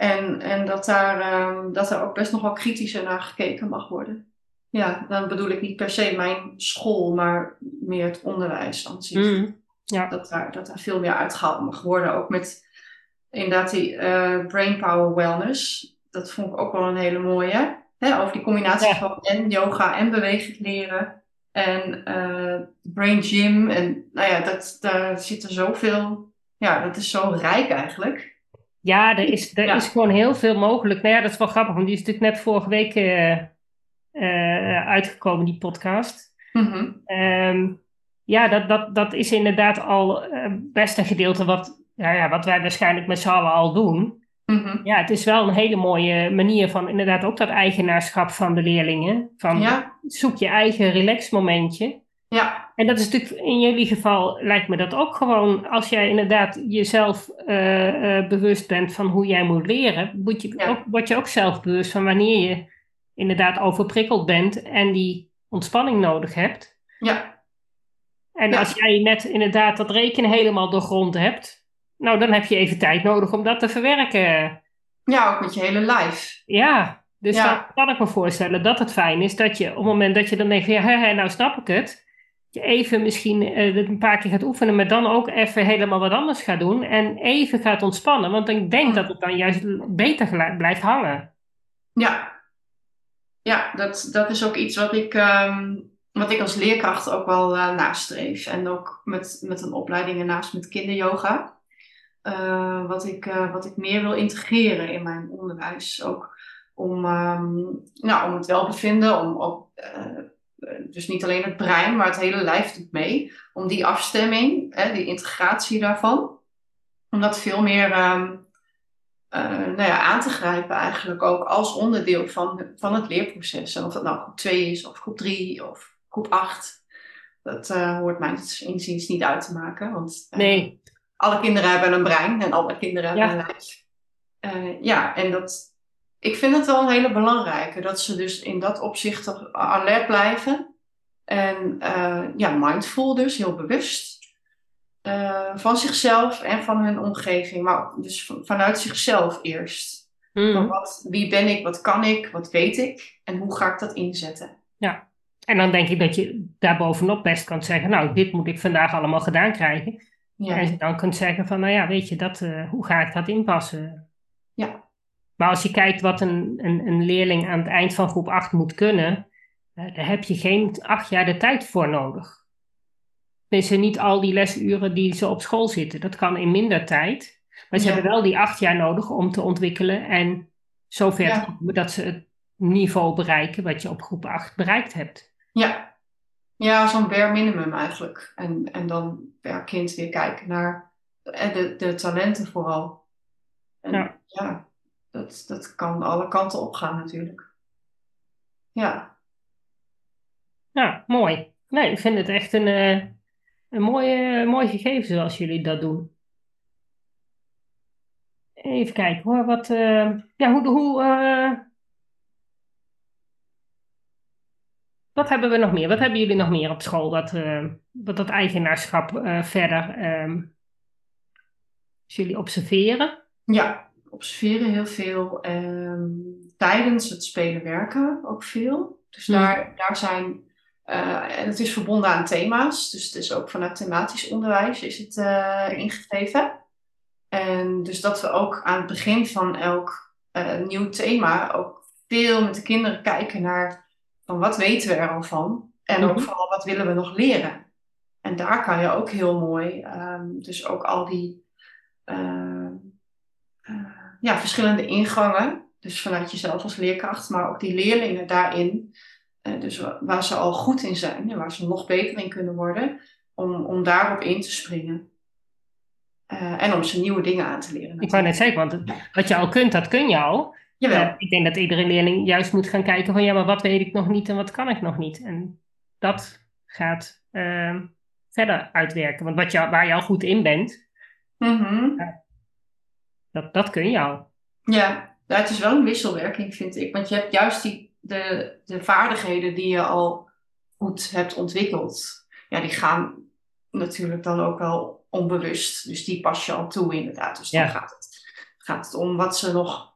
En, en dat, daar, ehm, dat er ook best nog wel kritischer naar gekeken mag worden. Ja, dan bedoel ik niet per se mijn school, maar meer het onderwijs zich. Mm. Ja. Dat, daar, dat daar veel meer uitgehaald mag worden. Ook met inderdaad die eh brainpower wellness. Dat vond ik ook wel een hele mooie. Hè, over die combinatie Ja. van en yoga en bewegend leren. En eh, brain gym. En nou ja, dat, daar zit er zoveel. Ja, dat is zo rijk eigenlijk. Ja, er is, er Ja. is gewoon heel veel mogelijk. Nou ja, dat is wel grappig, want die is natuurlijk net vorige week eh, eh, uitgekomen, die podcast. Mhm. Ehm, ja, dat, dat, dat is inderdaad al eh, best een gedeelte wat, ja, ja, wat wij waarschijnlijk met z'n allen al doen. Mhm. Ja, het is wel een hele mooie manier van inderdaad ook dat eigenaarschap van de leerlingen. Van Ja, zoek je eigen relaxmomentje. Ja, En dat is natuurlijk in jullie geval, lijkt me dat ook gewoon, als jij inderdaad jezelf eh, eh, bewust bent van hoe jij moet leren, moet je Ja. ook, word je ook zelf bewust van wanneer je inderdaad overprikkeld bent en die ontspanning nodig hebt. ja, En Ja. als jij net inderdaad dat rekenen helemaal doorgrond hebt, nou dan heb je even tijd nodig om dat te verwerken. ja, ook met je hele lijf. Ja, dus Ja. dan kan ik me voorstellen dat het fijn is dat je op het moment dat je dan denkt, ja, nou snap ik het, even misschien eh, een paar keer gaat oefenen, maar dan ook even helemaal wat anders gaat doen en even gaat ontspannen, want ik denk Mm. dat het dan juist beter blijft hangen. Ja, ja dat, dat is ook iets wat ik, ehm, wat ik als leerkracht ook wel eh, nastreef. En ook met, met een opleiding ernaast met kinderyoga. Eh, wat, ik, wat ik meer wil integreren in mijn onderwijs. Ook om, ehm, nou, om het welbevinden, om ook, dus niet alleen het brein, maar het hele lijf doet mee. Om die afstemming, hè, die integratie daarvan, om dat veel meer ehm, eh, nou ja, aan te grijpen eigenlijk ook als onderdeel van, van het leerproces. En of dat nou groep 2 is, of groep 3, of groep 8. Dat eh, hoort mij inziens niet uit te maken. Want eh, Nee, alle kinderen hebben een brein en alle kinderen Ja. hebben een lijf. Eh, ja, en dat, ik vind het wel een hele belangrijke, dat ze dus in dat opzicht alert blijven. En uh, ja, mindful dus, heel bewust. Uh, van zichzelf en van hun omgeving, maar dus vanuit zichzelf eerst. Mm. Van wat, wie ben ik, wat kan ik, wat weet ik en hoe ga ik dat inzetten? Ja, en dan denk ik dat je daarbovenop best kan zeggen, nou, dit moet ik vandaag allemaal gedaan krijgen. Ja. En dan kunt zeggen van, nou ja, weet je, dat, uh, hoe ga ik dat inpassen? Ja. Maar als je kijkt wat een, een, een leerling aan het eind van groep 8 moet kunnen, uh, daar heb je geen acht jaar de tijd voor nodig. Dus niet al die lesuren die ze op school zitten. Dat kan in minder tijd. Maar ze hebben wel die acht jaar nodig om te ontwikkelen en zover ja. te komen dat ze het niveau bereiken wat je op groep 8 bereikt hebt. Ja, ja zo'n bare minimum eigenlijk. En, en dan per kind weer kijken naar de, de, de talenten vooral. En ja, ja dat, dat kan alle kanten opgaan natuurlijk. Ja. Ja, mooi. Nee, ik vind het echt een, uh, een mooie, mooi gegeven zoals jullie dat doen. Even kijken hoor, wat, uh, ja, hoe, hoe, uh, wat hebben we nog meer? Wat hebben jullie nog meer op school? Wat, uh, wat dat eigenaarschap verder, um, als jullie observeren? Ja, observeren heel veel. Um, tijdens het spelen werken ook veel. Dus hmm. daar, daar zijn uh, en het is verbonden aan thema's, dus het is ook vanuit thematisch onderwijs is het uh, ingegeven. En dus dat we ook aan het begin van elk uh, nieuw thema ook veel met de kinderen kijken naar van wat weten we er al van en ook mhm. vooral wat willen we nog leren. En daar kan je ook heel mooi, um, dus ook al die ja, verschillende ingangen, dus vanuit jezelf als leerkracht, maar ook die leerlingen daarin uh, dus waar ze al goed in zijn en waar ze nog beter in kunnen worden, om, om daarop in te springen. Uh, en om ze nieuwe dingen aan te leren. Ik wou net zeggen, want wat je al kunt, dat kun je al. Jawel. Uh, ik denk dat iedere leerling juist moet gaan kijken van ja, maar wat weet ik nog niet en wat kan ik nog niet. En dat gaat ehm, verder uitwerken. Want wat je, waar je al goed in bent, mm -hmm. Dat, dat kun je al. Ja, het is wel een wisselwerking, vind ik. Want je hebt juist die de, de vaardigheden die je al goed hebt ontwikkeld, ja, die gaan natuurlijk dan ook wel onbewust. Dus die pas je al toe, inderdaad. Dus dan gaat, het, gaat het om wat ze nog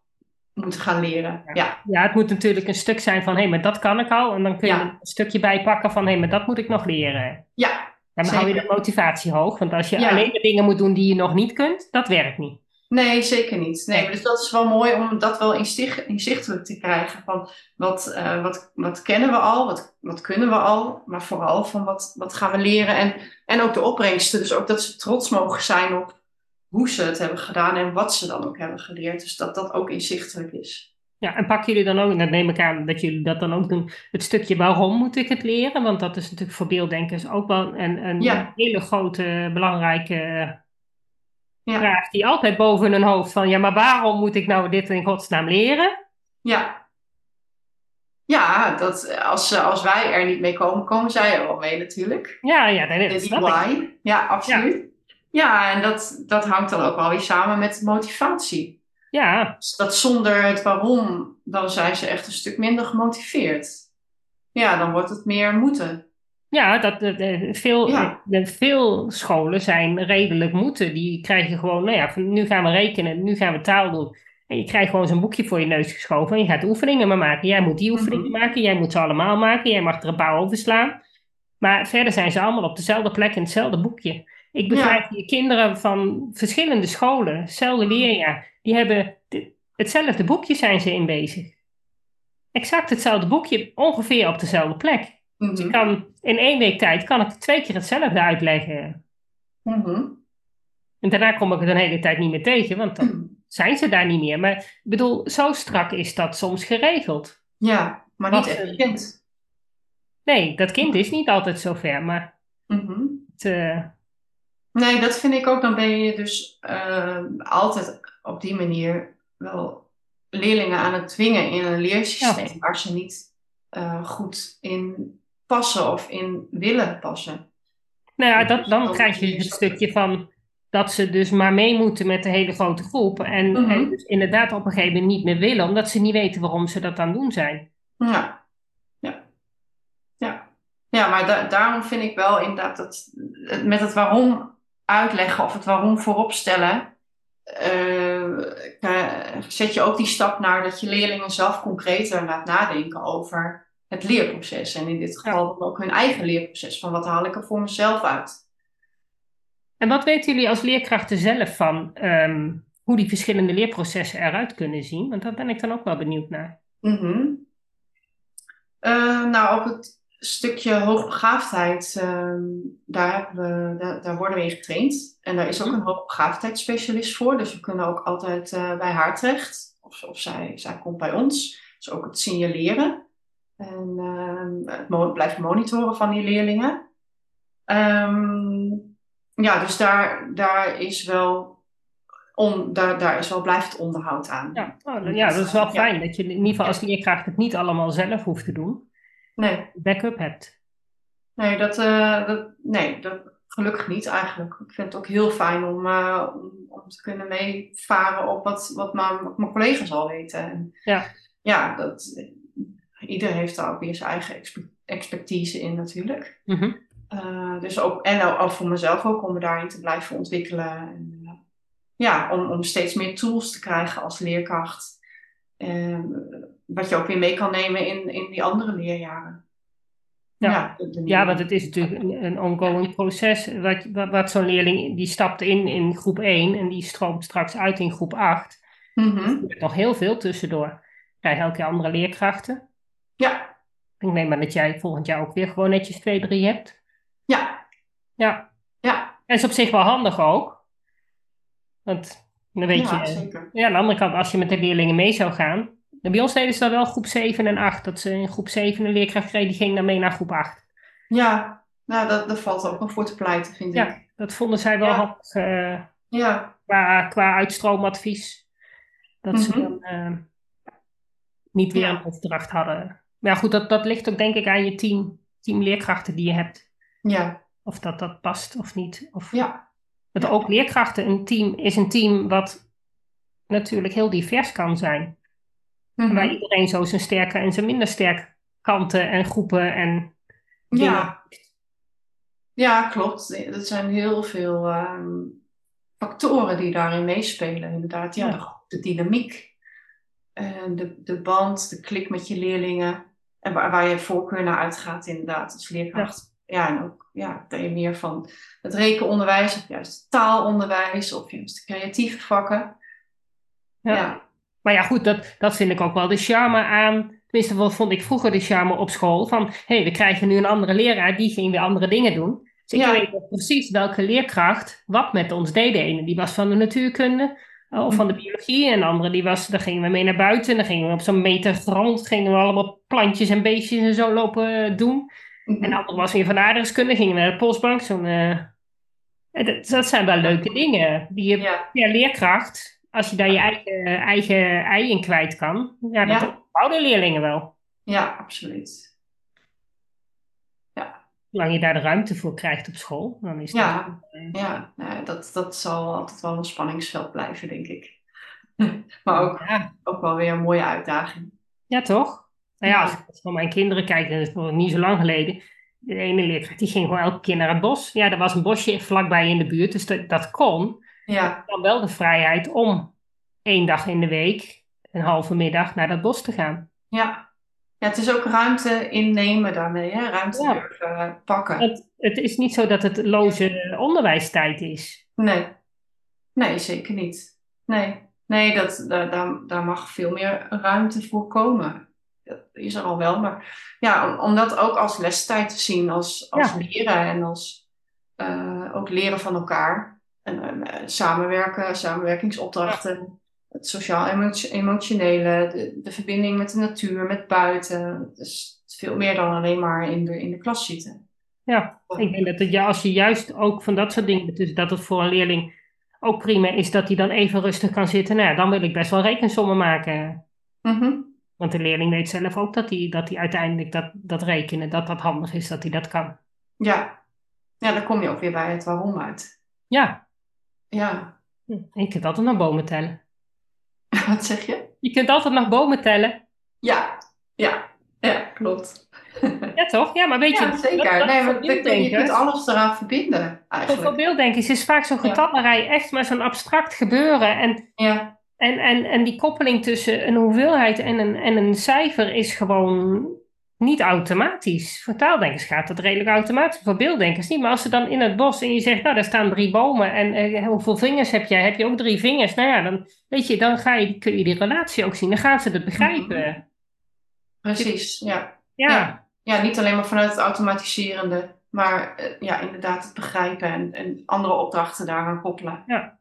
moeten gaan leren. Ja. ja, het moet natuurlijk een stuk zijn van hé, hey, maar dat kan ik al. En dan kun je een stukje bijpakken van hé, hey, maar dat moet ik nog leren. Ja. Dan hou je de motivatie hoog. Want als je alleen de dingen moet doen die je nog niet kunt, dat werkt niet. Nee, zeker niet. Nee, dus dat is wel mooi om dat wel inzichtelijk te krijgen. Van wat, uh, wat, wat kennen we al, wat, wat kunnen we al, maar vooral van wat, wat gaan we leren. En, en ook de opbrengsten. Dus ook dat ze trots mogen zijn op hoe ze het hebben gedaan en wat ze dan ook hebben geleerd. Dus dat dat ook inzichtelijk is. Ja, en pakken jullie dan ook, dat neem ik aan dat jullie dat dan ook doen, het stukje waarom moet ik het leren? Want dat is natuurlijk voor beelddenkers ook wel een, een hele grote, belangrijke ja. vraag die altijd boven hun hoofd van, ja, maar waarom moet ik nou dit in godsnaam leren? Ja. Ja, dat, als, als wij er niet mee komen, komen zij er wel mee natuurlijk. Ja, ja, dat is die why. Ja, absoluut. Ja. ja, en dat, dat hangt dan ook wel weer samen met motivatie. Ja. Dus dat zonder het waarom, dan zijn ze echt een stuk minder gemotiveerd. Ja, dan wordt het meer moeten. Ja, dat, veel, De, veel scholen zijn redelijk moeten. Die krijgen gewoon, nou ja, nu gaan we rekenen, nu gaan we taal doen. En je krijgt gewoon zo'n boekje voor je neus geschoven en je gaat oefeningen maar maken. Jij moet die mhm. oefeningen maken, jij moet ze allemaal maken, jij mag er een paar overslaan. Maar verder zijn ze allemaal op dezelfde plek in hetzelfde boekje. Ik begrijp ja. kinderen van verschillende scholen, hetzelfde leerjaar, die hebben hetzelfde boekje zijn ze in bezig. Exact hetzelfde boekje, ongeveer op dezelfde plek. Dus ik mhm. kan, in één week tijd kan ik twee keer hetzelfde uitleggen. Mhm. En daarna kom ik het een hele tijd niet meer tegen, want dan zijn ze daar niet meer. Maar ik bedoel, zo strak is dat soms geregeld. Ja, maar niet echt kind. Nee, dat kind is niet altijd zo ver, maar... Mhm. Eh, nee, dat vind ik ook. Dan ben je dus uh, altijd op die manier wel leerlingen aan het dwingen in een leersysteem waar ze niet uh, goed in passen of in willen passen. Nou ja, dat, dan krijg je het stukje van dat ze dus maar mee moeten met de hele grote groep. En, Mhm. en dus inderdaad op een gegeven moment niet meer willen, omdat ze niet weten waarom ze dat aan het doen zijn. Ja, ja, ja. Ja, maar da- daarom vind ik wel inderdaad dat met het waarom uitleggen of het waarom voorop stellen, eh, eh, zet je ook die stap naar dat je leerlingen zelf concreter laat nadenken over het leerproces. En in dit geval ook hun eigen leerproces, van wat haal ik er voor mezelf uit. En wat weten jullie als leerkrachten zelf van ehm, hoe die verschillende leerprocessen eruit kunnen zien? Want daar ben ik dan ook wel benieuwd naar. Mhm. Eh, nou, op het stukje hoogbegaafdheid, ehm, daar, we, daar, daar worden we in getraind. En daar is ook een hoogbegaafdheidsspecialist voor. Dus we kunnen ook altijd eh, bij haar terecht. Of, of zij, zij komt bij ons. Dus ook het signaleren. En ehm, het mo- blijven monitoren van die leerlingen. Ehm, ja, dus daar, daar is wel... On, daar, daar is wel blijft onderhoud aan. Ja, oh, ja, dat is wel Ja. fijn dat je in ieder geval als leerkracht het niet allemaal zelf hoeft te doen. Nee. Backup hebt. Nee, dat, eh, dat, nee, dat gelukkig niet eigenlijk. Ik vind het ook heel fijn om, eh, om, om te kunnen meevaren op wat, wat mijn, wat mijn collega's al weten. En Ja. ja, dat, ieder heeft daar ook weer zijn eigen expe- expertise in natuurlijk. Mhm. Eh, dus ook, en ook, voor mezelf ook, om me daarin te blijven ontwikkelen. En, eh, ja, om, om steeds meer tools te krijgen als leerkracht. Eh, wat je ook weer mee kan nemen in, in die andere leerjaren. Ja. de- de Ja, want het is natuurlijk een, een ongoing proces. Wat, wat, wat zo'n leerling, die stapt in in groep 1 en die stroomt straks uit in groep 8. Mhm. Er zit nog heel veel tussendoor. Krijg elke andere leerkrachten. Ja, Ik neem aan dat jij volgend jaar ook weer gewoon netjes 2, 3 hebt. ja, Ja, ja, en is op zich wel handig ook. Want dan weet ja, je, zeker. ja, aan de andere kant, als je met de leerlingen mee zou gaan. Bij ons deden ze dat wel groep 7 en 8. Dat ze in groep 7 een leerkracht kregen, die ging dan mee naar groep 8. Ja, nou, dat, dat valt ook nog voor te pleiten, vind Ja, ik. dat vonden zij wel Ja. handig eh, Ja, qua, qua uitstroomadvies. Dat ze Mhm. dan eh, niet weer Ja. een opdracht hadden. Maar ja, goed, dat, dat ligt ook denk ik aan je team, team leerkrachten die je hebt. ja, Of dat dat past of niet. Of ja, dat ook leerkrachten een team is een team wat natuurlijk heel divers kan zijn. Mhm. Waar iedereen zo zijn sterke en zijn minder sterke kanten en groepen en dingen. ja. Ja, klopt. Dat zijn heel veel ehm, factoren die daarin meespelen, inderdaad. Ja, Ja. de, de dynamiek, en de, de band, de klik met je leerlingen. En waar, waar je voorkeur naar uitgaat, inderdaad, als leerkracht. Ja, en ook ja, ben je meer van het rekenonderwijs, of juist taalonderwijs, of juist de creatieve vakken. Ja. ja. Maar ja, goed, dat, dat vind ik ook wel de charme aan. Tenminste, wat vond ik vroeger de charme op school. Van, hé, hey, we krijgen nu een andere leraar, die ging weer andere dingen doen. Dus ik Ja. weet precies welke leerkracht wat met ons deed. De ene die was van de natuurkunde of van de biologie. En de andere die was, daar gingen we mee naar buiten. Dan gingen we op zo'n meter grond, gingen we allemaal plantjes en beestjes en zo lopen eh, doen. En de andere was weer van de aardrijkskunde, gingen we naar de postbank. Zo'n, eh, en dat, dat zijn wel leuke dingen. Die je Ja, ja, leerkracht, als je daar je eigen, eigen ei in kwijt kan, ja, dat Ja. bouwen leerlingen wel. ja, absoluut. Zolang je daar de ruimte voor krijgt op school, dan is dat... Ja. eh, Ja, nou, dat, dat zal altijd wel een spanningsveld blijven, denk ik. (laughs) Maar ook, ja. ook wel weer een mooie uitdaging. Ja, toch? Nou ja, als ik naar mijn kinderen kijk, en dat is nog niet zo lang geleden, de ene leerkracht die ging gewoon elke keer naar het bos. Ja, er was een bosje vlakbij in de buurt, dus dat, dat kon. Ja, Dan wel de vrijheid om één dag in de week, een halve middag, naar dat bos te gaan. ja. Ja, het is ook ruimte innemen daarmee, hè? Ruimte Ja. durven eh, pakken. Het, het is niet zo dat het loze onderwijstijd is. Nee, nee, zeker niet. Nee, nee dat, daar, daar, daar mag veel meer ruimte voor komen. Dat is er al wel, maar ja, om, om dat ook als lestijd te zien, als, als Ja. leren en als eh, ook leren van elkaar. En eh, samenwerken, samenwerkingsopdrachten, het sociaal-emotionele, de, de verbinding met de natuur, met buiten. Is veel meer dan alleen maar in de, in de klas zitten. Ja, ik denk dat het, ja, als je juist ook van dat soort dingen, dus dat het voor een leerling ook prima is dat hij dan even rustig kan zitten. Nou, ja, dan wil ik best wel rekensommen maken. Mhm. Want de leerling weet zelf ook dat hij, dat hij uiteindelijk dat, dat rekenen, dat dat handig is, dat hij dat kan. Ja. ja, dan kom je ook weer bij het waarom uit. Ja, Ja. Je kunt altijd nog bomen tellen. (laughs) Wat zeg je? Je kunt altijd nog bomen tellen. Ja, ja, ja, klopt. Ja, toch? Ja, maar weet je... Ja, zeker. dat- nee, maar je- kunt alles eraan verbinden, Voor, voor eigenlijk. beelddenkers is vaak zo'n Ja. getallerij echt maar zo'n abstract gebeuren. En, Ja, en, en, en die koppeling tussen een hoeveelheid en een, en een cijfer is gewoon niet automatisch. Voor taaldenkers gaat dat redelijk automatisch. Voor beelddenkers niet. Maar als ze dan in het bos en je zegt, nou, daar staan drie bomen. En eh, hoeveel vingers heb jij? Heb je ook drie vingers? Nou ja, dan, weet je, dan ga je, kun je die relatie ook zien. Dan gaan ze het begrijpen. precies. Ja. Ja, Ja. ja, niet alleen maar vanuit het automatiserende, maar eh, ja, inderdaad het begrijpen en, en andere opdrachten daaraan koppelen. Ja.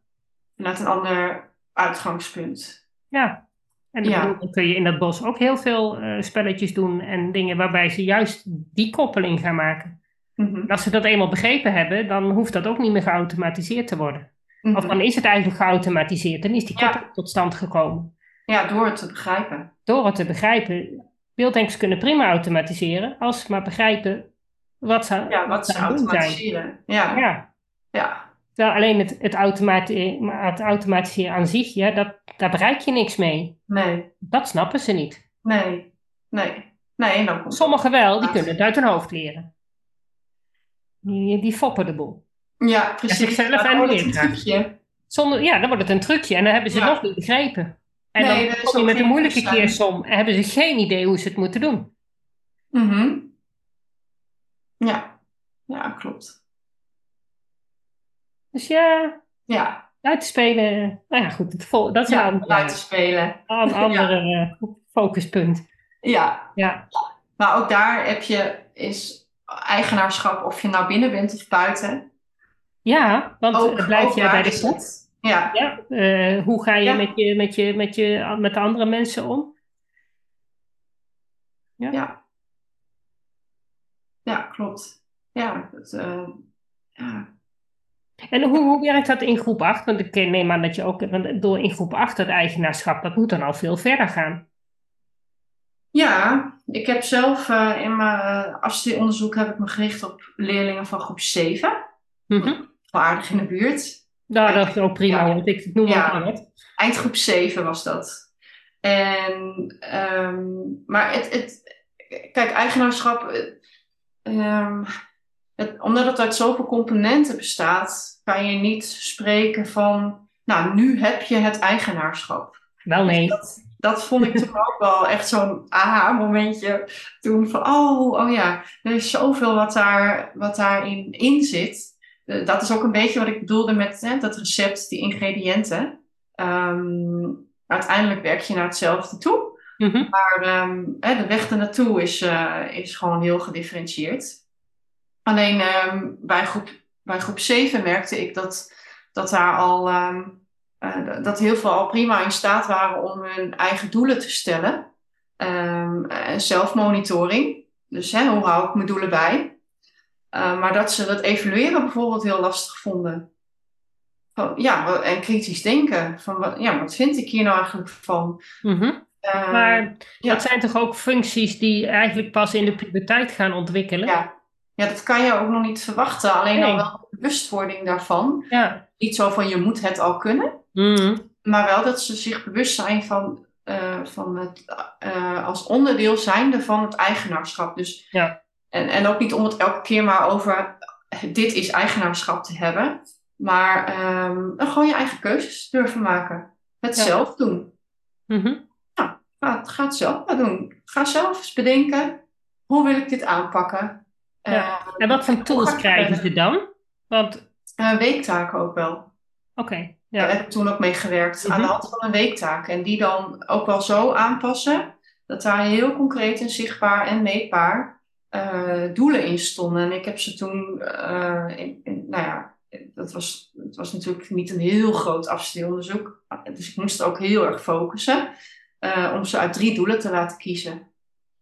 Vanuit een ander uitgangspunt. ja. En Ja. dan kun je in dat bos ook heel veel eh, spelletjes doen en dingen waarbij ze juist die koppeling gaan maken. Mhm. Als ze dat eenmaal begrepen hebben, dan hoeft dat ook niet meer geautomatiseerd te worden. Mhm. Of dan is het eigenlijk geautomatiseerd. Dan is die Ja. koppeling tot stand gekomen. Ja, door het te begrijpen. Door het te begrijpen. Beelddenkers kunnen prima automatiseren als ze maar begrijpen wat ze, Ja, wat ze doen zijn. automatiseren. Ja, Ja. ja. Terwijl alleen het, het, automati- het automatiseren aan zich, ja, dat, daar bereik je niks mee. Nee, Dat snappen ze niet. nee, nee. Nee, en dan Sommigen wel, die kunnen het uit hun hoofd leren. Die, die foppen de boel. Ja, precies. zichzelf en wordt het een leerkracht. trucje. Zonder, ja, dan wordt het een trucje en dan hebben ze het Ja. nog niet begrepen. En Nee, dan kom je met een moeilijke keersom en hebben ze geen idee hoe ze het moeten doen. Mhm. Ja, ja, klopt. Dus ja, Ja, uitspelen, nou ja goed, het vol, dat is ja een ander, buiten spelen. een (laughs) andere eh, focuspunt. Ja, Ja, maar ook daar heb je is eigenaarschap of je nou binnen bent of buiten. ja want Ook, eh, blijf jij bij de het. Ja, Ja, eh, hoe ga je, Ja. met, je, met, je, met, je met de andere mensen om? ja. Ja, klopt. Ja, het, eh, ja. En hoe, hoe werkt dat in groep 8? Want ik neem aan dat je ook want door in groep 8 het eigenaarschap, dat moet dan al veel verder gaan. Ja, ik heb zelf eh, in mijn eh, afstudeeronderzoek heb ik me gericht op leerlingen van groep 7. Mhm. Wel aardig in de buurt. Nou, dat is ook prima, Ja. want ik noem Ja. maar wat. Eindgroep 7 was dat. En, ehm, maar het, het, kijk, eigenaarschap, eh, ehm, het, omdat het uit zoveel componenten bestaat, kan je niet spreken van, nou, nu heb je het eigenaarschap. Wel nee. Dat, dat vond ik toen ook wel echt zo'n aha-momentje. Toen van, oh, oh ja, er is zoveel wat, daar, wat daarin in zit. Eh, dat is ook een beetje wat ik bedoelde met hè, dat recept, die ingrediënten. Ehm, uiteindelijk werk je naar hetzelfde toe. Mhm. Maar ehm, hè, de weg ernaartoe is, eh, is gewoon heel gedifferentieerd. Alleen ehm, bij, groep, bij groep 7 merkte ik dat, dat daar al ehm, eh, dat heel veel al prima in staat waren om hun eigen doelen te stellen. En zelfmonitoring. Dus hè, hoe hou ik mijn doelen bij? Maar dat ze dat evalueren bijvoorbeeld heel lastig vonden. Van, ja, en kritisch denken. Van, wat, ja, wat vind ik hier nou eigenlijk van? Eh, Maar ja. dat zijn toch ook functies die eigenlijk pas in de puberteit gaan ontwikkelen? Ja. Ja, dat kan je ook nog niet verwachten. Alleen Nee. al wel bewustwording daarvan. Ja. Niet zo van je moet het al kunnen. Mhm. Maar wel dat ze zich bewust zijn van, eh, van het eh, als onderdeel zijnde van het eigenaarschap. Dus, Ja. en, en ook niet om het elke keer maar over dit is eigenaarschap te hebben. Maar ehm, gewoon je eigen keuzes durven maken. Het Ja. zelf doen. Mhm. Ga, het- ga het zelf maar doen. Ga zelf eens bedenken. Hoe wil ik dit aanpakken? Ja. Eh, En wat voor tools krijgen ze dan? Want, oké, Eh, weektaken ook wel. Daar ja. heb ik toen ook mee gewerkt. Aan de Mhm. hand van een weektaak. En die dan ook wel zo aanpassen. Dat daar heel concreet en zichtbaar en meetbaar eh, doelen in stonden. En ik heb ze toen, eh, in, in- nou ja, dat was, het was natuurlijk niet een heel groot afstudeeronderzoek. Dus ik moest ook heel erg focussen. om ze uit drie doelen te laten kiezen.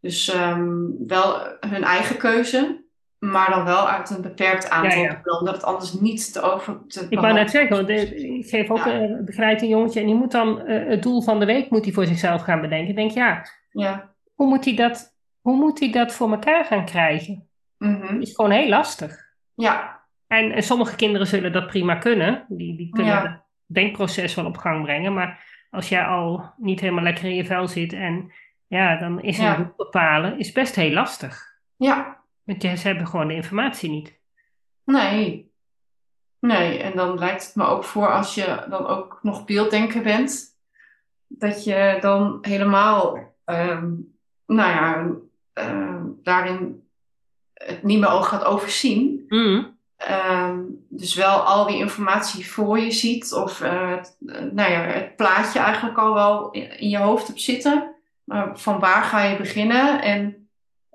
Dus ehm, wel hun eigen keuze. Maar dan wel uit een beperkt aantal Ja, ja. Omdat het anders niet te over te Ik wou net zeggen, want eh, ik geef ook, Ja. eh, een jongetje en die moet dan eh, het doel van de week moet hij voor zichzelf gaan bedenken. Ik denk, ja, Ja. hoe moet hij dat, hoe moet hij dat voor elkaar gaan krijgen? Mhm. is gewoon heel lastig. Ja, En, en sommige kinderen zullen dat prima kunnen. Die, die kunnen het denkproces wel op gang brengen. Maar als jij al niet helemaal lekker in je vel zit en ja, dan is een doel bepalen is best heel lastig. Ja, Want ja, ze hebben gewoon de informatie niet. nee. Nee, en dan lijkt het me ook voor als je dan ook nog beelddenker bent, dat je dan helemaal, ehm, nou ja, ehm, daarin het niet meer al gaat overzien. Mm. Ehm, dus wel al die informatie voor je ziet, of eh, het, nou ja, het plaatje eigenlijk al wel in, in je hoofd hebt zitten. Maar van waar ga je beginnen en,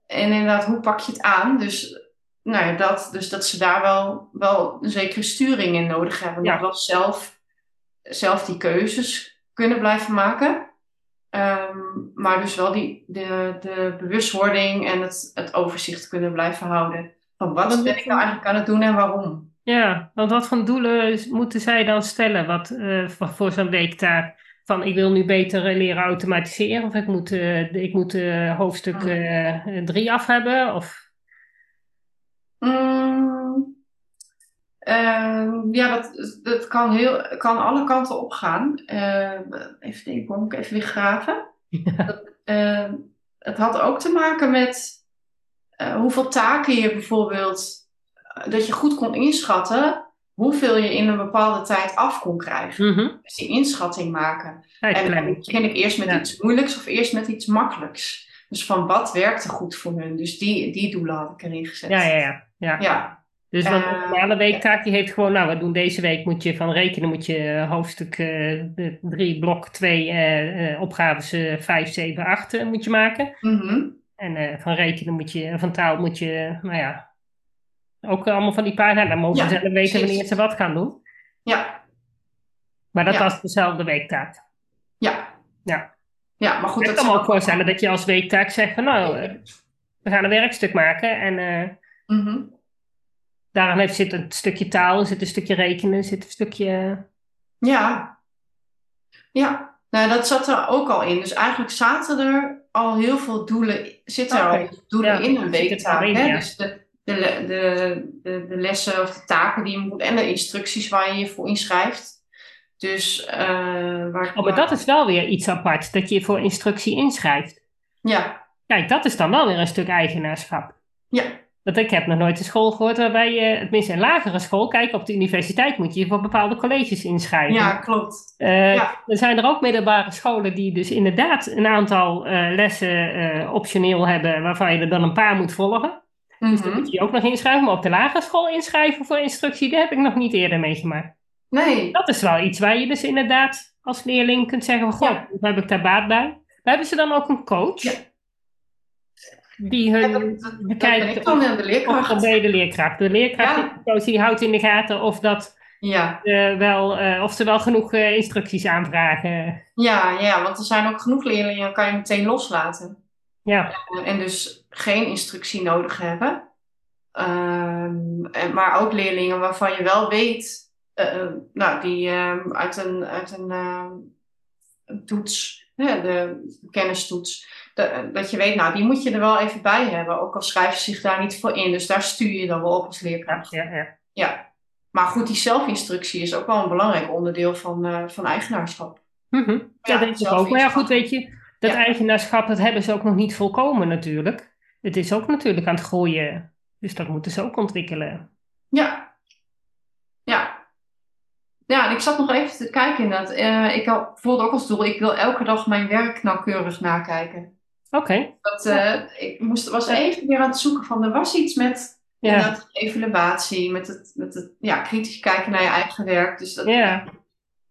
en inderdaad, hoe pak je het aan? Dus, nou ja, dat, dus dat ze daar wel, wel een zekere sturing in nodig hebben. Ja. Wel zelf, zelf die keuzes kunnen blijven maken. Ehm, maar dus wel die, de, de bewustwording en het, het overzicht kunnen blijven houden. Van wat ben ik nou eigenlijk aan het doen en waarom? Ja, want wat voor doelen moeten zij dan stellen wat, eh, voor, voor zo'n weektaak? Van ik wil nu beter eh, leren automatiseren of ik moet, de- ik moet eh, hoofdstuk Hmm. 3 af hebben? Of... Mm, ehm, ja, dat, dat kan, heel, kan alle kanten op gaan. Ehm, even denken, moet ik even weer graven. (laughs) Dat, ehm, het had ook te maken met hoeveel taken je bijvoorbeeld, dat je goed kon inschatten hoeveel je in een bepaalde tijd af kon krijgen. Mhm. Dus die inschatting maken. En dan begin ik eerst met Ja. iets moeilijks of eerst met iets makkelijks. Dus van wat werkte goed voor hun? Dus die, die doelen had ik erin gezet. Ja, ja, ja. ja. Ja, Dus Eh, een normale weektaak die heeft gewoon, nou, we doen deze week moet je van rekenen, moet je eh, hoofdstuk 3, blok 2, opgaves eh 5, 7, 8 eh, moet je maken. mhm. En eh, van rekenen moet je, van taal moet je, nou ja, ook allemaal van die pagina's. Dan mogen ze zelf weten wanneer ze wat gaan doen. ja, Maar dat Ja. was dezelfde weektaak. ja. Ja. Ja, maar goed, ik dat kan me ook voorstellen dat je als weektaak zegt van nou, eh, we gaan een werkstuk maken en eh daaraan heeft, zit een stukje taal, zit een stukje rekenen, zit een stukje... Ja, ja. Nou, dat zat er ook al in. Dus eigenlijk zaten er al heel veel doelen, zitten er al doelen Ja, in een het weektaak. hè? Dus de, de, de, de, de lessen of de taken die je moet en de instructies waar je je voor inschrijft. Dus eh waar Oh, maar dat is wel weer iets apart, dat je je voor instructie inschrijft. Ja, Kijk, dat is dan wel weer een stuk eigenaarschap. ja, Want ik heb nog nooit een school gehoord waarbij je, tenminste een lagere school, kijk op de universiteit moet je je voor bepaalde colleges inschrijven. ja, klopt. Eh, Ja. Er zijn er ook middelbare scholen die dus inderdaad een aantal eh, lessen optioneel hebben, waarvan je er dan een paar moet volgen. Dus dan Mhm. moet je ook nog inschrijven, maar op de lagere school inschrijven voor instructie, dat heb ik nog niet eerder meegemaakt. Nee, Dat is wel iets waar je dus inderdaad als leerling kunt zeggen, goh, Ja. hoe heb ik daar baat bij? Maar hebben ze dan ook een coach? Ja. Die Ja, hun dat, dat, bekijkt ik dan in de of leerkracht. de leerkracht. De leerkracht, Ja. die coach, die houdt in de gaten of, dat, Ja. eh, wel, eh, of ze wel genoeg eh, instructies aanvragen. Ja, ja, want er zijn ook genoeg leerlingen, kan je meteen loslaten. Ja, En dus geen instructie nodig hebben. Ehm, en, maar ook leerlingen waarvan je wel weet, eh, eh, nou, die ehm, uit een, uit een, een toets, hè, de kennistoets, de- dat je weet, nou, die moet je er wel even bij hebben. Ook al schrijven ze zich daar niet voor in. Dus daar stuur je dan wel op als leerkracht. ja, ja. Ja. Maar goed, die zelfinstructie is ook wel een belangrijk onderdeel van, eh, van eigenaarschap. Mhm. ja, Ja, denk ik ook. Maar ja, goed, weet je, dat Ja. eigenaarschap, dat hebben ze ook nog niet volkomen natuurlijk. Het is ook natuurlijk aan het groeien. Dus dat moeten ze ook ontwikkelen. Ja. Ja. Ja, en ik zat nog even te kijken inderdaad. Eh ik had bijvoorbeeld ook als doel, ik wil elke dag mijn werk nauwkeurig nakijken. Oké, Dat, eh, ik moest, was even weer aan het zoeken van, er was iets met ja. evaluatie, met het, met het ja, kritisch kijken naar je eigen werk. Dus dat, Ja.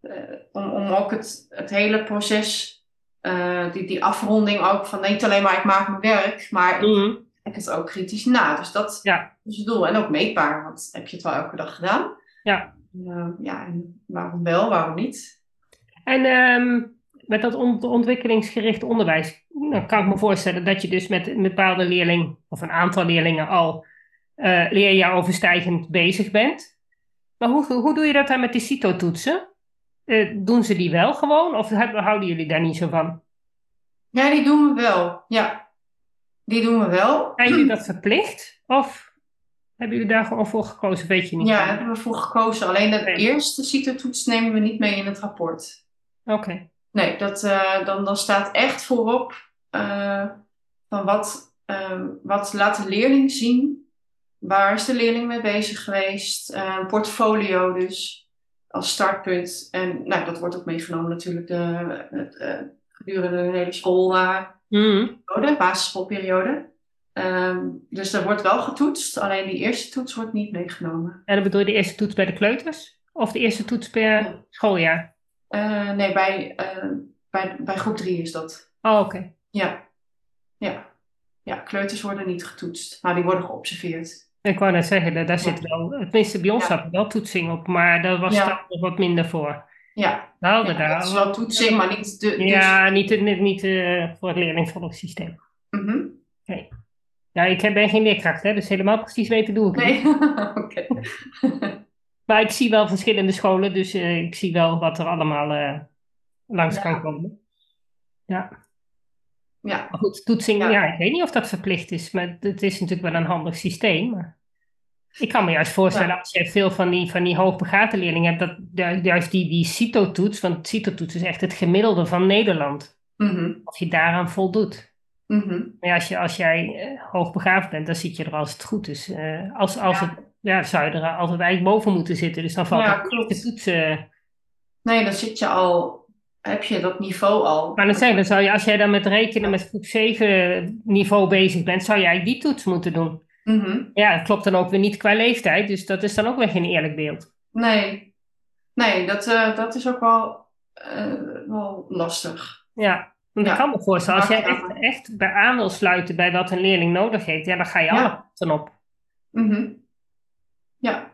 eh, om, om ook het, het hele proces, eh, die, die afronding ook van niet alleen maar ik maak mijn werk, maar ik Mhm. kijk het ook kritisch na. Dus dat Ja. is het doel. En ook meetbaar, want heb je het wel elke dag gedaan. Ja. Eh, ja, en waarom wel, waarom niet? En ehm, met dat ont- ontwikkelingsgericht onderwijs, nou, kan ik me voorstellen dat je dus met een bepaalde leerling of een aantal leerlingen al eh leerjaaroverstijgend bezig bent. Maar hoe, hoe doe je dat dan met die CITO-toetsen? Eh, doen ze die wel gewoon of houden jullie daar niet zo van? Ja, die doen we wel. Ja, die doen we wel. Zijn jullie dat (clears throat) verplicht? Of Hebben jullie daar gewoon voor gekozen? Weet je niet? Ja, hebben we voor gekozen. Alleen de eerste CITO-toets nemen we niet mee in het rapport. Oké. Nee, dat, uh, dan, dan staat echt voorop uh, van wat, uh, wat laat de leerling zien. Waar is de leerling mee bezig geweest? Portfolio dus als startpunt. En nou, dat wordt ook meegenomen natuurlijk de, gedurende de hele school, mm. basisschoolperiode. Um, dus er wordt wel getoetst, alleen die eerste toets wordt niet meegenomen. En dan bedoel je de eerste toets bij de kleuters? Of de eerste toets per schooljaar? Uh, nee, bij, uh, bij, bij groep 3 is dat. Oh, oké. Ja. ja. Ja, kleuters worden niet getoetst, maar die worden geobserveerd. Ik wou net zeggen, daar zit wel, tenminste bij ons ja. zat wel toetsing op, maar daar was ja. nog wat minder voor. Ja, daar. dat is wel toetsing, maar niet de. Dus... Ja, niet, niet, niet uh, voor het leerlingvolgsysteem. Mm -hmm. nee. Ik ben geen leerkracht, hè, dus helemaal precies weten doe ik nee. niet. (laughs) Oké. (laughs) maar ik zie wel verschillende scholen, dus uh, ik zie wel wat er allemaal uh, langs kan komen. Ja. Ja. Maar goed, toetsing, ja. ja. ik weet niet of dat verplicht is, maar het is natuurlijk wel een handig systeem. Maar ik kan me juist voorstellen, ja. als je veel van die, van die hoogbegaafde leerlingen hebt, dat juist die, die CITO-toets, want CITO-toets is echt het gemiddelde van Nederland. Mm -hmm. Of je daaraan voldoet. Mm -hmm. Maar als, je, als jij uh, hoogbegaafd bent, dan zit je er als het goed is. Uh, als, als Ja. het, ja, zou je er altijd eigenlijk boven moeten zitten. Dus dan valt Ja, het klopt. de toets. eh, Nee, dan zit je al, heb je dat niveau al. maar dan, zeg, dan zou je, als jij dan met rekenen met groep 7 niveau bezig bent, zou jij die toets moeten doen. Mhm. Ja, dat klopt dan ook weer niet qua leeftijd. Dus dat is dan ook weer geen eerlijk beeld. Nee, nee dat, uh, dat is ook wel, uh, wel lastig. Ja, want ik kan me voorstellen, als jij echt, echt bij aan wil sluiten bij wat een leerling nodig heeft, ja, dan ga je Ja. alle kanten op. Mhm. Ja.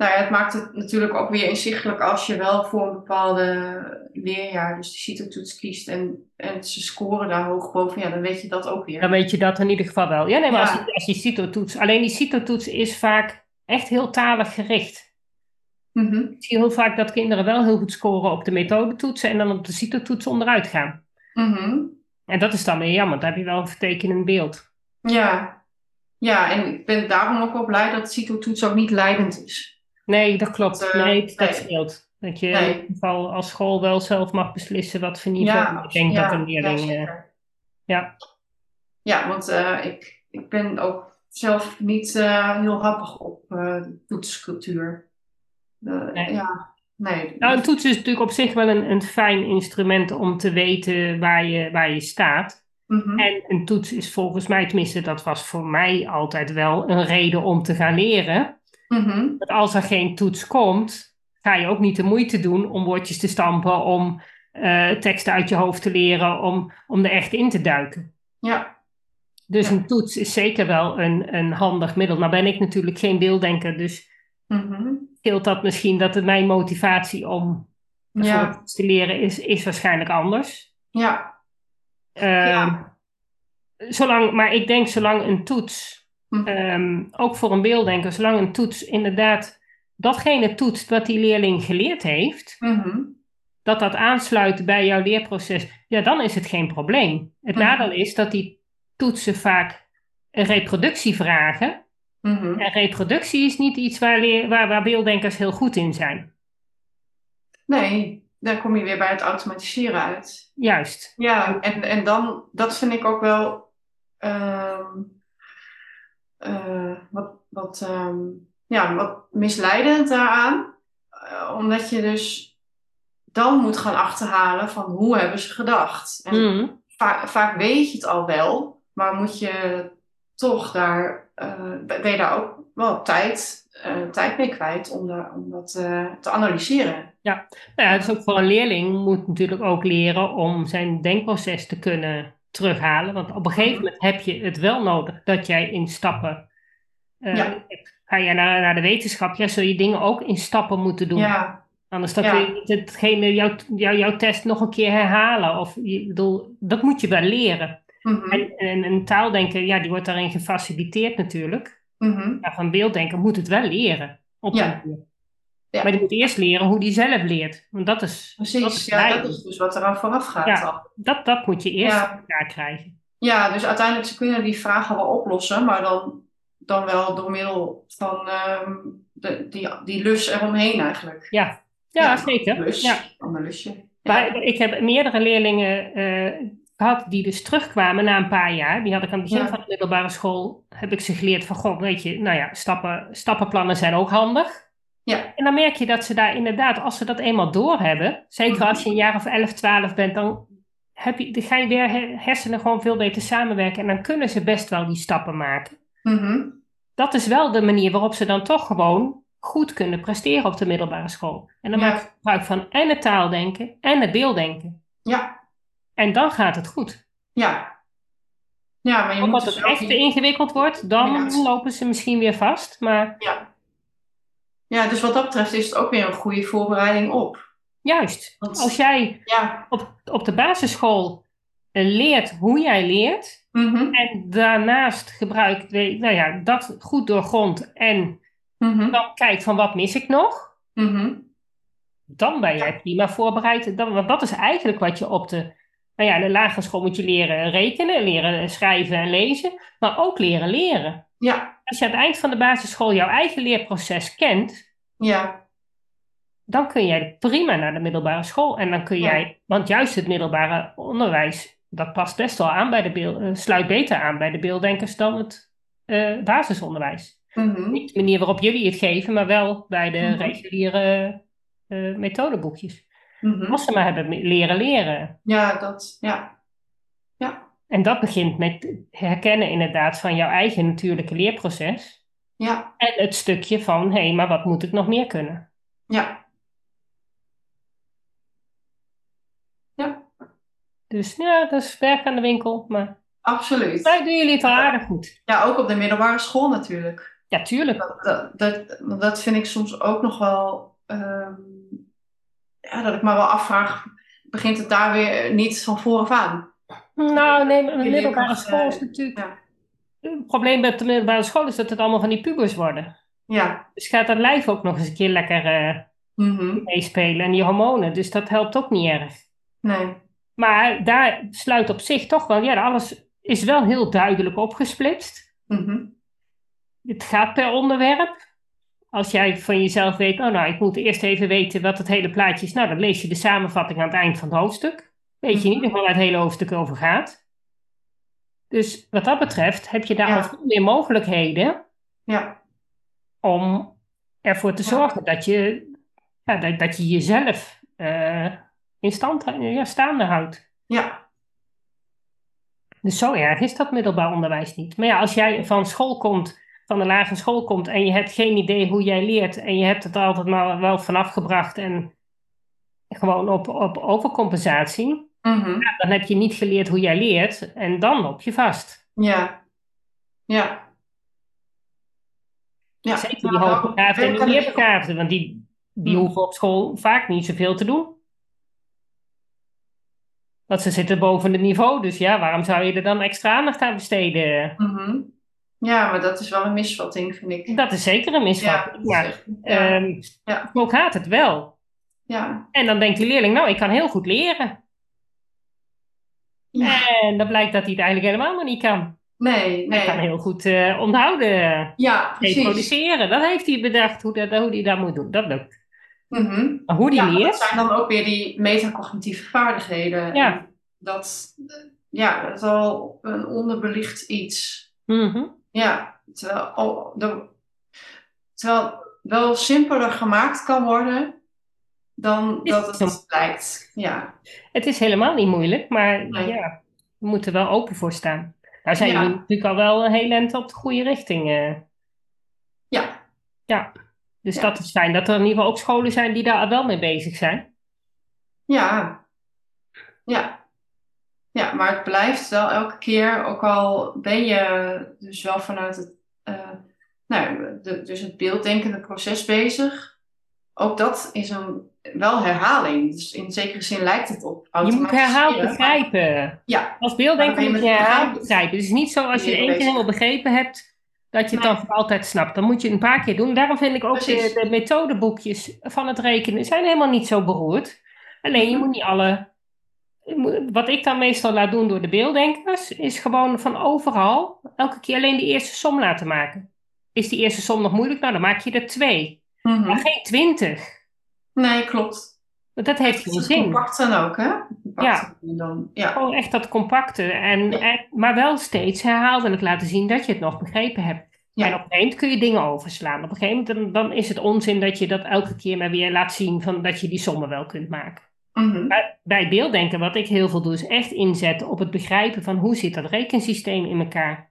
Nou ja, het maakt het natuurlijk ook weer inzichtelijk als je wel voor een bepaalde leerjaar, dus de CITO-toets kiest en, en ze scoren daar hoog boven, ja, dan weet je dat ook weer. Dan weet je dat in ieder geval wel. Ja, nee, maar Ja. als je, als CITO-toets... Alleen die CITO-toets is vaak echt heel talig gericht. Mhm. Ik zie heel vaak dat kinderen wel heel goed scoren op de methodetoetsen en dan op de CITO-toets onderuit gaan. Mhm. En dat is dan weer jammer, dan heb je wel een vertekenend beeld. Ja. Ja, en ik ben daarom ook wel blij dat CITO-toets ook niet leidend is. Nee, dat klopt. Eh, nee, dat nee. scheelt. Dat je Nee. in ieder geval als school wel zelf mag beslissen wat voor niveau Ja, denkt ja, dat een leerling... ja, eh, ja. Ja, want eh, ik, ik ben ook zelf niet heel happig op eh toetscultuur. Nee. Ja, nee. Nou, een toets is natuurlijk op zich wel een, een fijn instrument om te weten waar je, waar je staat. Mhm. En een toets is volgens mij, tenminste dat was voor mij altijd wel een reden om te gaan leren. Mhm. Dat als er geen toets komt, ga je ook niet de moeite doen om woordjes te stampen, om eh, teksten uit je hoofd te leren, om, om er echt in te duiken. Ja, Dus Ja. een toets is zeker wel een, een handig middel. Nou ben ik natuurlijk geen beelddenker, dus Mhm. scheelt dat misschien dat het mijn motivatie om ja, te leren is, is waarschijnlijk anders. ja. Ehm, Ja. zolang, maar ik denk zolang een toets, Mhm. ehm, ook voor een beelddenker, zolang een toets inderdaad datgene toetst wat die leerling geleerd heeft, Mhm. dat dat aansluit bij jouw leerproces, ja, dan is het geen probleem. Het Mhm. nadeel is dat die toetsen vaak een reproductie vragen. Mhm. En reproductie is niet iets waar, leer, waar, waar beelddenkers heel goed in zijn. Nee, dan kom je weer bij het automatiseren uit. Juist. Ja, en, en dan, dat vind ik ook wel ehm, eh, wat, wat, ehm, ja, wat misleidend daaraan. Eh, omdat je dus dan moet gaan achterhalen van hoe hebben ze gedacht. En Mhm. va- vaak weet je het al wel, maar moet je toch daar, eh, ben je daar ook wel tijd, tijd mee kwijt om, daar, om dat te analyseren. Nou ja, het is ook voor een leerling moet natuurlijk ook leren om zijn denkproces te kunnen terughalen. Want op een gegeven moment heb je het wel nodig dat jij in stappen. eh, Ja. Ga je naar, naar de wetenschap, ja, zul je dingen ook in stappen moeten doen. Ja, Anders Ja. kun je hetgene, jouw, jouw, jouw test nog een keer herhalen. Of, je, bedoel, dat moet je wel leren. mhm, En, en een taaldenker, ja, die wordt daarin gefaciliteerd natuurlijk. mhm, Maar van beelddenker moet het wel leren. Op Ja. een. Ja. Maar die moet eerst leren hoe die zelf leert. Want dat is, dat precies. is Ja, dat is dus wat eraan vooraf gaat Ja. al. Dat, dat moet je eerst Ja. elkaar krijgen. Ja, dus uiteindelijk ze kunnen die vragen wel oplossen, maar dan, dan wel door middel van ehm, de, die, die lus eromheen eigenlijk. Ja, ja, zeker. Lus, Ja. ander lusje. Ja. Maar ik heb meerdere leerlingen eh, gehad die dus terugkwamen na een paar jaar. Die had ik aan het begin Ja. van de middelbare school, heb ik ze geleerd van, goh, weet je, nou ja, stappen, stappenplannen zijn ook handig. Ja. En dan merk je dat ze daar inderdaad, als ze dat eenmaal doorhebben, zeker als je een jaar of 11, 12 bent, dan heb je, dan gaan je weer he- hersenen gewoon veel beter samenwerken en dan kunnen ze best wel die stappen maken. Mhm. Dat is wel de manier waarop ze dan toch gewoon goed kunnen presteren op de middelbare school. En dan Ja. maak je gebruik van en het taaldenken en het beelddenken. ja, En dan gaat het goed. ja. Ja, maar je moet Omdat dus het ook echt te ingewikkeld wordt, dan lopen ze misschien weer vast. Maar Ja. Ja, dus wat dat betreft is het ook weer een goede voorbereiding op. juist, Want- als jij Ja. op, op de basisschool eh, leert hoe jij leert, Mhm. en daarnaast gebruikt, nou ja, dat goed doorgrond en Mhm. dan kijkt van wat mis ik nog, Mhm. dan ben jij prima voorbereid. Dan, want dat is eigenlijk wat je op de, nou ja, de lagere school moet je leren rekenen, leren schrijven en lezen, maar ook leren leren. Ja. Als je aan het eind van de basisschool jouw eigen leerproces kent, Ja. dan kun jij prima naar de middelbare school. En dan kun Ja. jij, want juist het middelbare onderwijs, dat past best wel aan bij de beeld, eh, sluit beter aan bij de beelddenkers dan het eh, basisonderwijs. Mhm. Niet de manier waarop jullie het geven, maar wel bij de Mhm. reguliere eh, methodeboekjes. Mhm. Als ze maar hebben leren leren. Ja, dat, ja. En dat begint met herkennen inderdaad van jouw eigen natuurlijke leerproces. Ja. En het stukje van, hé, maar wat moet ik nog meer kunnen? Ja. Ja. Dus ja, dat is werk aan de winkel, maar Absoluut. daar doen jullie het al aardig goed. Ja, ook op de middelbare school natuurlijk. Ja, tuurlijk. Dat, dat, dat, dat vind ik soms ook nog wel. ehm, ja, dat ik me wel afvraag, begint het daar weer niet van vooraf aan? Nou, nee, maar de middelbare school is natuurlijk... ja. Het probleem met de middelbare school is dat het allemaal van die pubers worden. Ja. Dus gaat dat lijf ook nog eens een keer lekker eh, Mhm. meespelen en die hormonen. Dus dat helpt ook niet erg. Nee. Maar daar sluit op zich toch wel... Ja, alles is wel heel duidelijk opgesplitst. Mhm. Het gaat per onderwerp. Als jij van jezelf weet, oh nou, ik moet eerst even weten wat het hele plaatje is. Nou, dan lees je de samenvatting aan het eind van het hoofdstuk. Weet je in ieder geval waar het hele hoofdstuk over gaat. Dus wat dat betreft heb je daar Ja. al veel meer mogelijkheden Ja. om ervoor te Ja. zorgen dat je, ja, dat, dat je jezelf eh, in stand ja, staande houdt. Ja. Dus zo erg is dat middelbaar onderwijs niet. Maar ja, als jij van school komt, van de lagere school komt en je hebt geen idee hoe jij leert en je hebt het er altijd maar wel vanaf gebracht en gewoon op, op overcompensatie, Mhm. ja, dan heb je niet geleerd hoe jij leert en dan loop je vast. Ja. Ja. Ja. Zeker die hoogbegaafden en die de meerbegaafden, want die, die Hmm. hoeven op school vaak niet zoveel te doen. Want ze zitten boven het niveau, dus ja, waarom zou je er dan extra aandacht aan besteden? Mhm. Ja, maar dat is wel een misvatting, vind ik. Dat is zeker een Ja, misvatting. is maar ja. ehm, Ja. zo gaat het wel. ja. En dan denkt die leerling, nou, ik kan heel goed leren. Ja. En dan blijkt dat hij het eigenlijk helemaal nog niet kan. Nee, Hij kan nee. heel goed eh, onthouden, Ja, precies. reproduceren. Dat heeft hij bedacht, hoe, dat, hoe hij dat moet doen. Dat lukt. Mhm. Maar hoe die Ja, maar dat leert, zijn dan ook weer die metacognitieve vaardigheden. Ja. Dat, ja, dat is al een onderbelicht iets. mhm, Ja, terwijl, de- terwijl wel simpeler gemaakt kan worden dan dat het het zo? lijkt. Ja, het is helemaal niet moeilijk, maar Nee. ja, we moeten er wel open voor staan. Nou zijn Ja. jullie natuurlijk al wel een heel eind op de goede richting. eh. ja, ja, dus Ja. dat is fijn dat er in ieder geval ook scholen zijn die daar wel mee bezig zijn. ja, ja. Ja, maar het blijft wel elke keer, ook al ben je dus wel vanuit het, eh, nou, de, dus het beelddenkende proces bezig. Ook dat is een, wel herhaling. Dus in zekere zin lijkt het op Je moet herhaald begrijpen. Ja, Als beelddenker moet je herhaald begrijpen. Het is niet zo als je één keer helemaal begrepen hebt, dat je het dan voor altijd snapt. Dan moet je het een paar keer doen. Daarom vind ik ook Precies. de, de methodeboekjes van het rekenen zijn helemaal niet zo beroerd. Alleen je Mhm. moet niet alle wat ik dan meestal laat doen door de beelddenkers, is gewoon van overal elke keer alleen de eerste som laten maken. Is die eerste som nog moeilijk? Nou, dan maak je er twee. Mhm. Maar geen twintig. Nee, klopt. Want dat heeft geen zin. compact dan ook, hè? Compact en dan, ja. Gewoon echt dat compacte. En, Ja. en, maar wel steeds herhaaldelijk laten zien dat je het nog begrepen hebt. Ja. En op een gegeven moment kun je dingen overslaan. Op een gegeven moment dan, dan is het onzin dat je dat elke keer maar weer laat zien van dat je die sommen wel kunt maken. Mhm. Bij, bij beelddenken, wat ik heel veel doe, is echt inzetten op het begrijpen van hoe zit dat rekensysteem in elkaar.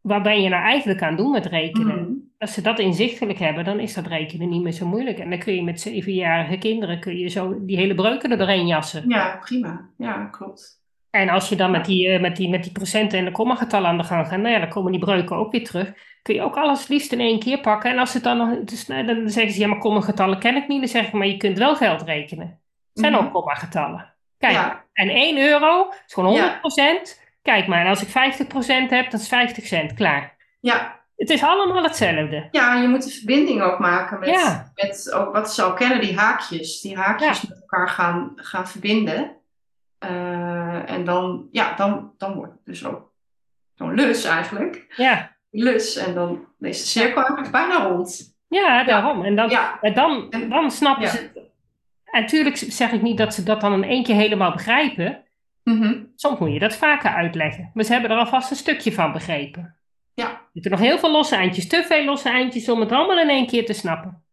Waar ben je nou eigenlijk aan doen met rekenen? Mhm. Als ze dat inzichtelijk hebben, dan is dat rekenen niet meer zo moeilijk. En dan kun je met zevenjarige kinderen kun je zo die hele breuken er doorheen jassen. Ja, prima. Ja, klopt. En als je dan met die, eh, met die, met die procenten en de kommagetallen aan de gang gaat, nou ja, dan komen die breuken ook weer terug. Kun je ook alles liefst in één keer pakken. En als het dan nog te snel, dan zeggen ze, ja, maar kommagetallen ken ik niet. Dan zeg ik, maar je kunt wel geld rekenen. Het zijn Mhm. ook kommagetallen. Kijk, Ja. en 1 euro is gewoon Ja. 100%. Kijk maar, en als ik 50% heb, dan is 50 cent, klaar. Ja. Het is allemaal hetzelfde. ja, je moet de verbinding ook maken met, Ja. met ook wat ze al kennen, die haakjes. Die haakjes met elkaar gaan, gaan verbinden. Eh, en dan, ja, dan, dan wordt het dus ook zo'n lus eigenlijk. Ja, Lus. En dan is de cirkel eigenlijk bijna rond. ja daarom. En dan, Ja. dan, dan snappen ze het. En natuurlijk zeg ik niet dat ze dat dan in één keer helemaal begrijpen. Mhm. Soms moet je dat vaker uitleggen. Maar ze hebben er alvast een stukje van begrepen. Ja. Er zitten nog heel veel losse eindjes, te veel losse eindjes om het allemaal in één keer te snappen.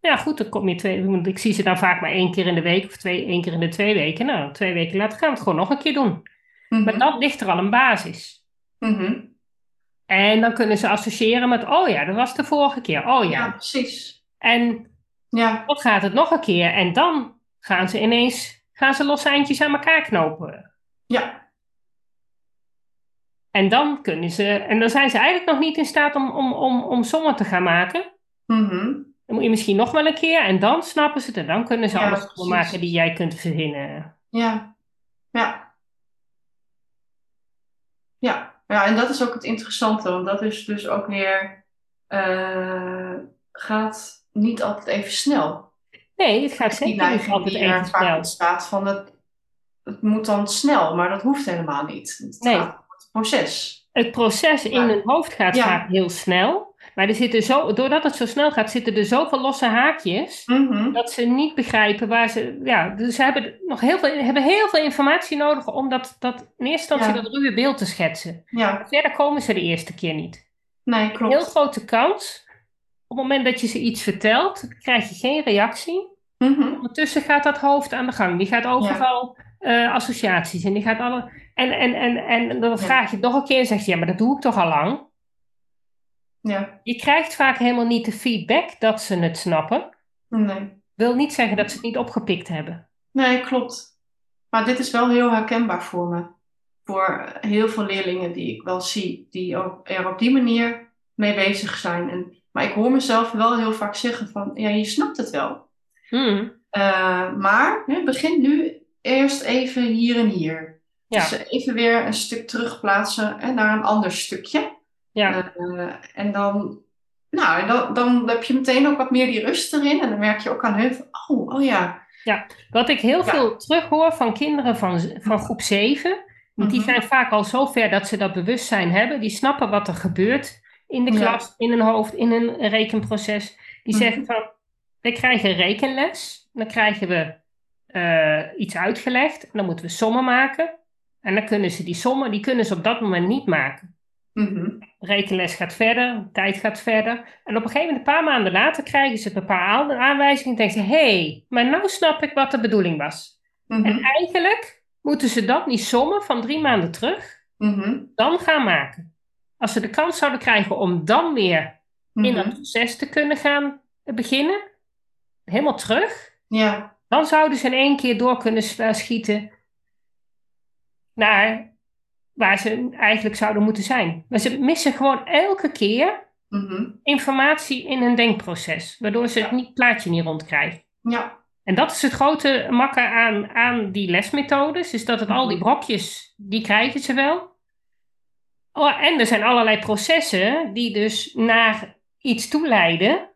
Ja, goed, dan kom je twee. want Ik zie ze dan vaak maar één keer in de week of twee, één keer in de twee weken. Nou, twee weken later gaan we het gewoon nog een keer doen. Mhm. Maar dan ligt er al een basis. Mhm. En dan kunnen ze associëren met, oh ja, dat was de vorige keer. Oh Ja, ja. precies. En Ja. dan gaat het nog een keer. En dan gaan ze ineens gaan ze losse eindjes aan elkaar knopen. Ja. En dan kunnen ze, en dan zijn ze eigenlijk nog niet in staat om, om, om, om sommen te gaan maken. Mhm. Dan moet je misschien nog wel een keer en dan snappen ze het. En dan kunnen ze Ja, alle sommen precies. maken die jij kunt verzinnen. Ja. Ja. Ja. Ja, en dat is ook het interessante, want dat is dus ook weer, eh, gaat niet altijd even snel. Nee, het gaat Die zeker niet altijd die even vaak snel. ontstaat van het, het moet dan snel, maar dat hoeft helemaal niet. Het Nee. gaat het proces. Het proces in hun hoofd gaat Ja. vaak heel snel. Maar er zitten zo, doordat het zo snel gaat, zitten er zoveel losse haakjes. Mhm. Dat ze niet begrijpen waar ze. Ja, dus ze hebben nog heel veel, hebben heel veel informatie nodig om dat, dat in eerste instantie Ja. dat ruwe beeld te schetsen. Ja, Verder komen ze de eerste keer niet. nee, Een klopt. heel grote kans. Op het moment dat je ze iets vertelt, krijg je geen reactie. Mhm. Ondertussen gaat dat hoofd aan de gang. Die gaat overal eh, associaties en die gaat alle. En, en, en, en dan vraag je het nog een keer en zeg je: ja, maar dat doe ik toch al lang. Ja, Je krijgt vaak helemaal niet de feedback dat ze het snappen. nee. Wil niet zeggen dat ze het niet opgepikt hebben. Nee, klopt. Maar dit is wel heel herkenbaar voor me. Voor heel veel leerlingen die ik wel zie, die ook er op die manier mee bezig zijn. En, maar ik hoor mezelf wel heel vaak zeggen van, ja, je snapt het wel. Eh, maar hè, begin nu eerst even hier en hier. Ja. Dus even weer een stuk terugplaatsen en naar een ander stukje. ja. Eh, en dan, nou, en dan, dan heb je meteen ook wat meer die rust erin. En dan merk je ook aan hun van, oh, oh ja. Wat ik heel Ja. veel terughoor van kinderen van, van groep 7, want die Mhm. zijn vaak al zo ver dat ze dat bewustzijn hebben. Die snappen wat er gebeurt in de Ja. klas, in hun hoofd, in een rekenproces. Die Mhm. zeggen van, we krijgen rekenles, dan krijgen we eh, iets uitgelegd, en dan moeten we sommen maken. En dan kunnen ze die sommen, die kunnen ze op dat moment niet maken. Mhm. rekenles gaat verder, de tijd gaat verder. En op een gegeven moment, een paar maanden later, krijgen ze een paar aan- aanwijzingen en denken ze, hé, hey, maar nou snap ik wat de bedoeling was. Mhm. En eigenlijk moeten ze dat niet sommen van drie maanden terug, Mhm. dan gaan maken. Als ze de kans zouden krijgen om dan weer in Mhm. dat proces te kunnen gaan beginnen, helemaal terug, Ja, dan zouden ze in één keer door kunnen schieten naar waar ze eigenlijk zouden moeten zijn. Maar ze missen gewoon elke keer Mhm. informatie in hun denkproces, waardoor ze het niet, plaatje niet rondkrijgen. ja, En dat is het grote makken aan, aan die lesmethodes, is dat het al die Mhm. brokjes, die krijgen ze wel. Oh, en er zijn allerlei processen die dus naar iets toe leiden.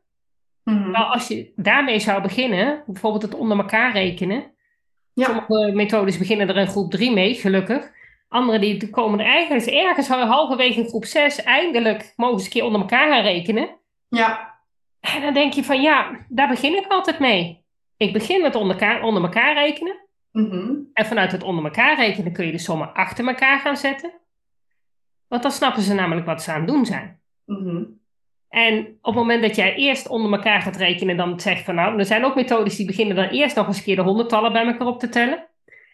Mhm. Nou, als je daarmee zou beginnen, bijvoorbeeld het onder elkaar rekenen, Sommige methodes beginnen er in groep 3 mee, gelukkig. Andere die komen er eigenlijk ergens halverwege in groep 6 eindelijk mogen ze een keer onder elkaar gaan rekenen. Ja. En dan denk je van ja, daar begin ik altijd mee. Ik begin met onder elkaar, onder elkaar rekenen. Mhm. En vanuit het onder elkaar rekenen kun je de sommen achter elkaar gaan zetten. Want dan snappen ze namelijk wat ze aan het doen zijn. Mhm. En op het moment dat jij eerst onder elkaar gaat rekenen, dan zegt van nou, er zijn ook methodes die beginnen dan eerst nog eens een keer de honderdtallen bij elkaar op te tellen.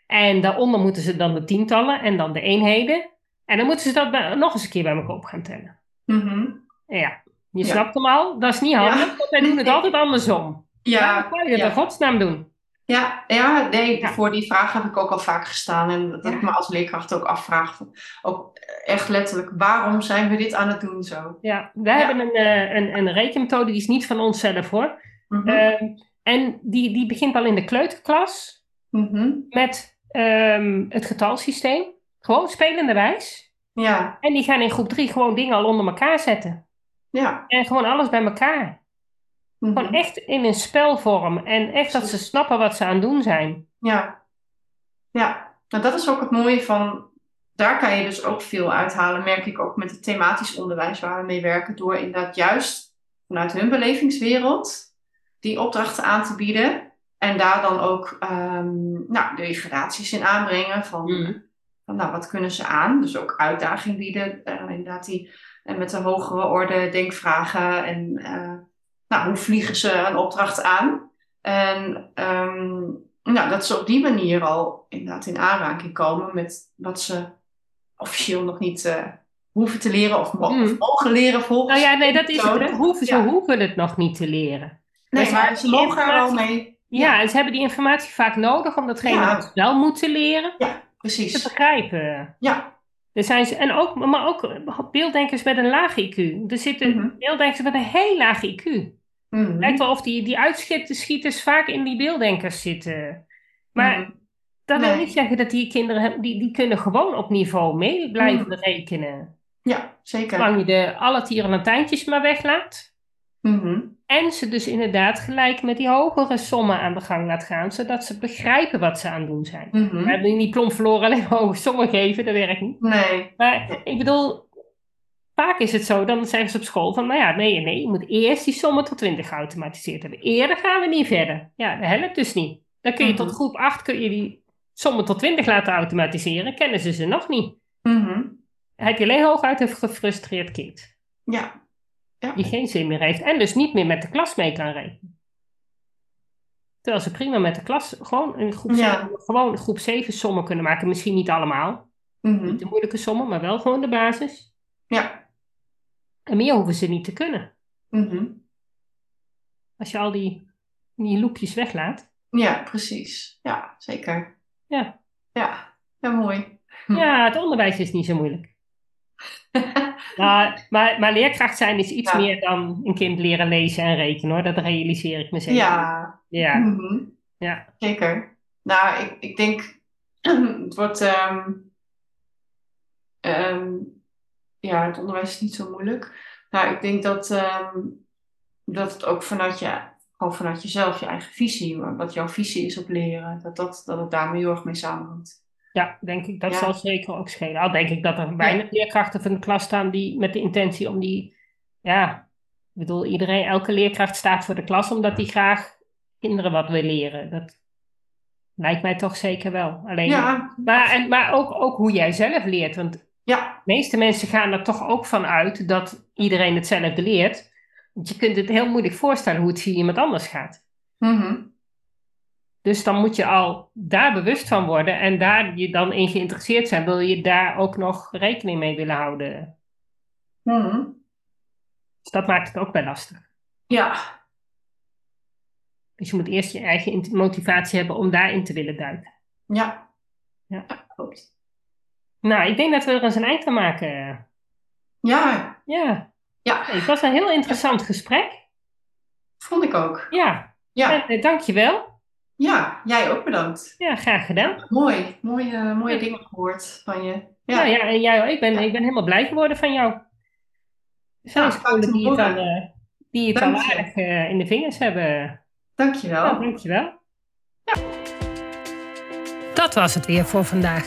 En daaronder moeten ze dan de tientallen en dan de eenheden. En dan moeten ze dat bij- nog eens een keer bij elkaar op gaan tellen. Mhm. Ja, je Ja. snapt hem al. Dat is niet handig, Ja. want wij doen het altijd andersom. Ja, Waarom zou je dat ja. in godsnaam doen? Ja, ja, nee, Ja. voor die vraag heb ik ook al vaak gestaan. En dat Ja. ik me als leerkracht ook afvraag. Ook echt letterlijk, waarom zijn we dit aan het doen zo? Ja, wij Ja. hebben een, eh, een, een rekenmethode, die is niet van onszelf hoor. Mhm. Ehm, en die, die begint al in de kleuterklas Mhm. met ehm, het getalsysteem. Gewoon spelende wijs. Ja, En die gaan in groep 3 gewoon dingen al onder elkaar zetten. ja. En gewoon alles bij elkaar. Mhm. Gewoon echt in een spelvorm. En echt dat ze snappen wat ze aan het doen zijn. Ja, ja. Nou, dat is ook het mooie van. Daar kan je dus ook veel uithalen, merk ik ook met het thematisch onderwijs waar we mee werken, door inderdaad juist vanuit hun belevingswereld die opdrachten aan te bieden. En daar dan ook ehm, nou, de gradaties in aanbrengen van, Mhm. van nou, wat kunnen ze aan. Dus ook uitdaging bieden, eh, inderdaad die en met de hogere orde denkvragen en eh, nou, hoe vliegen ze een opdracht aan. En ehm, nou, dat ze op die manier al inderdaad in aanraking komen met wat ze officieel nog niet eh, hoeven te leren of, Mm. mogen leren volgens Nou ja, nee, dat is. Ze hoeven, ze hoeven het nog niet te leren. Nee, ze maar ze mogen er informatie- mee. Ja, en ze hebben die informatie vaak nodig om datgene Ja. wat ze wel moeten leren Ja, te precies. begrijpen. Ja. Er zijn ze, en ook, maar ook beelddenkers met een laag IQ. Er zitten Mhm. beelddenkers met een heel laag IQ. Het lijkt wel of die, die uitschieters vaak in die beelddenkers zitten. Maar Mhm. dat wil niet zeggen dat die kinderen, die, die kunnen gewoon op niveau mee blijven Mhm. rekenen. Ja, zeker. Zolang je de alle tierenlantijntjes maar weglaat. Mhm. En ze dus inderdaad gelijk met die hogere sommen aan de gang laat gaan, zodat ze begrijpen wat ze aan het doen zijn. We hebben niet plomp verloren alleen maar hoge sommen geven, dat werkt niet. Nee. Maar ik bedoel, vaak is het zo, dan zeggen ze op school van, nou ja, nee, nee, je moet eerst die sommen tot 20 geautomatiseerd hebben. Eerder gaan we niet verder. Ja, dat helpt dus niet. Dan kun je Mhm. tot groep 8 kun je die sommen tot 20 laten automatiseren, kennen ze ze nog niet. Mhm. Heb je alleen hooguit een gefrustreerd kind, Ja. Ja. die geen zin meer heeft en dus niet meer met de klas mee kan rekenen. Terwijl ze prima met de klas gewoon in groep, Ja. 7, gewoon groep 7 sommen kunnen maken. Misschien niet allemaal, Mhm. niet de moeilijke sommen, maar wel gewoon de basis. Ja. En meer hoeven ze niet te kunnen. Mhm. Als je al die, die loepjes weglaat. Ja, precies. Ja, zeker. Ja. Ja, ja mooi. (laughs) Ja, het onderwijs is niet zo moeilijk. (laughs) Nou, maar, maar leerkracht zijn is iets Ja. meer dan een kind leren lezen en rekenen hoor. Dat realiseer ik me zeker. Ja. Ja. Mhm. Ja. Zeker. Nou, ik, ik denk, (clears throat) het wordt, ehm, ehm, ja, het onderwijs is niet zo moeilijk. Nou, ik denk dat, ehm, dat het ook vanuit je, gewoon vanuit jezelf, je eigen visie, wat jouw visie is op leren, dat, dat, dat het daar heel erg mee samenhangt. Ja, denk ik. Dat Ja. zal zeker ook schelen. Al denk ik dat er weinig leerkrachten van de klas staan die met de intentie om die... Ja, ik bedoel, iedereen, elke leerkracht staat voor de klas omdat die graag kinderen wat wil leren. Dat lijkt mij toch zeker wel. Alleen, Ja, maar, en, maar ook, ook hoe jij zelf leert. Want de ja, meeste mensen gaan er toch ook van uit dat iedereen hetzelfde leert. Want je kunt het heel moeilijk voorstellen hoe het via iemand anders gaat. mhm, Dus dan moet je al daar bewust van worden en daar je dan in geïnteresseerd zijn. Wil je daar ook nog rekening mee willen houden? mhm. Dus dat maakt het ook wel lastig. ja, Dus je moet eerst je eigen motivatie hebben om daarin te willen duiken. ja. Ja. klopt. Nou, ik denk dat we er eens een eind aan maken. Ja, Ja, ja, Hey, het was een heel interessant gesprek. vond ik ook. Ja, Ja, en, eh, dankjewel. ja, jij ook bedankt. Ja, graag gedaan. Mooi, mooie, mooie Ja. dingen gehoord van je. Ja, Ja, ja, en jij, ik, ben, Ja. ik ben helemaal blij geworden van jou. Zijn Nou, scholen die het al, horen. eh, die het al aardig eh, in de vingers hebben. dankjewel. Nou, dankjewel. Dat was het weer voor vandaag.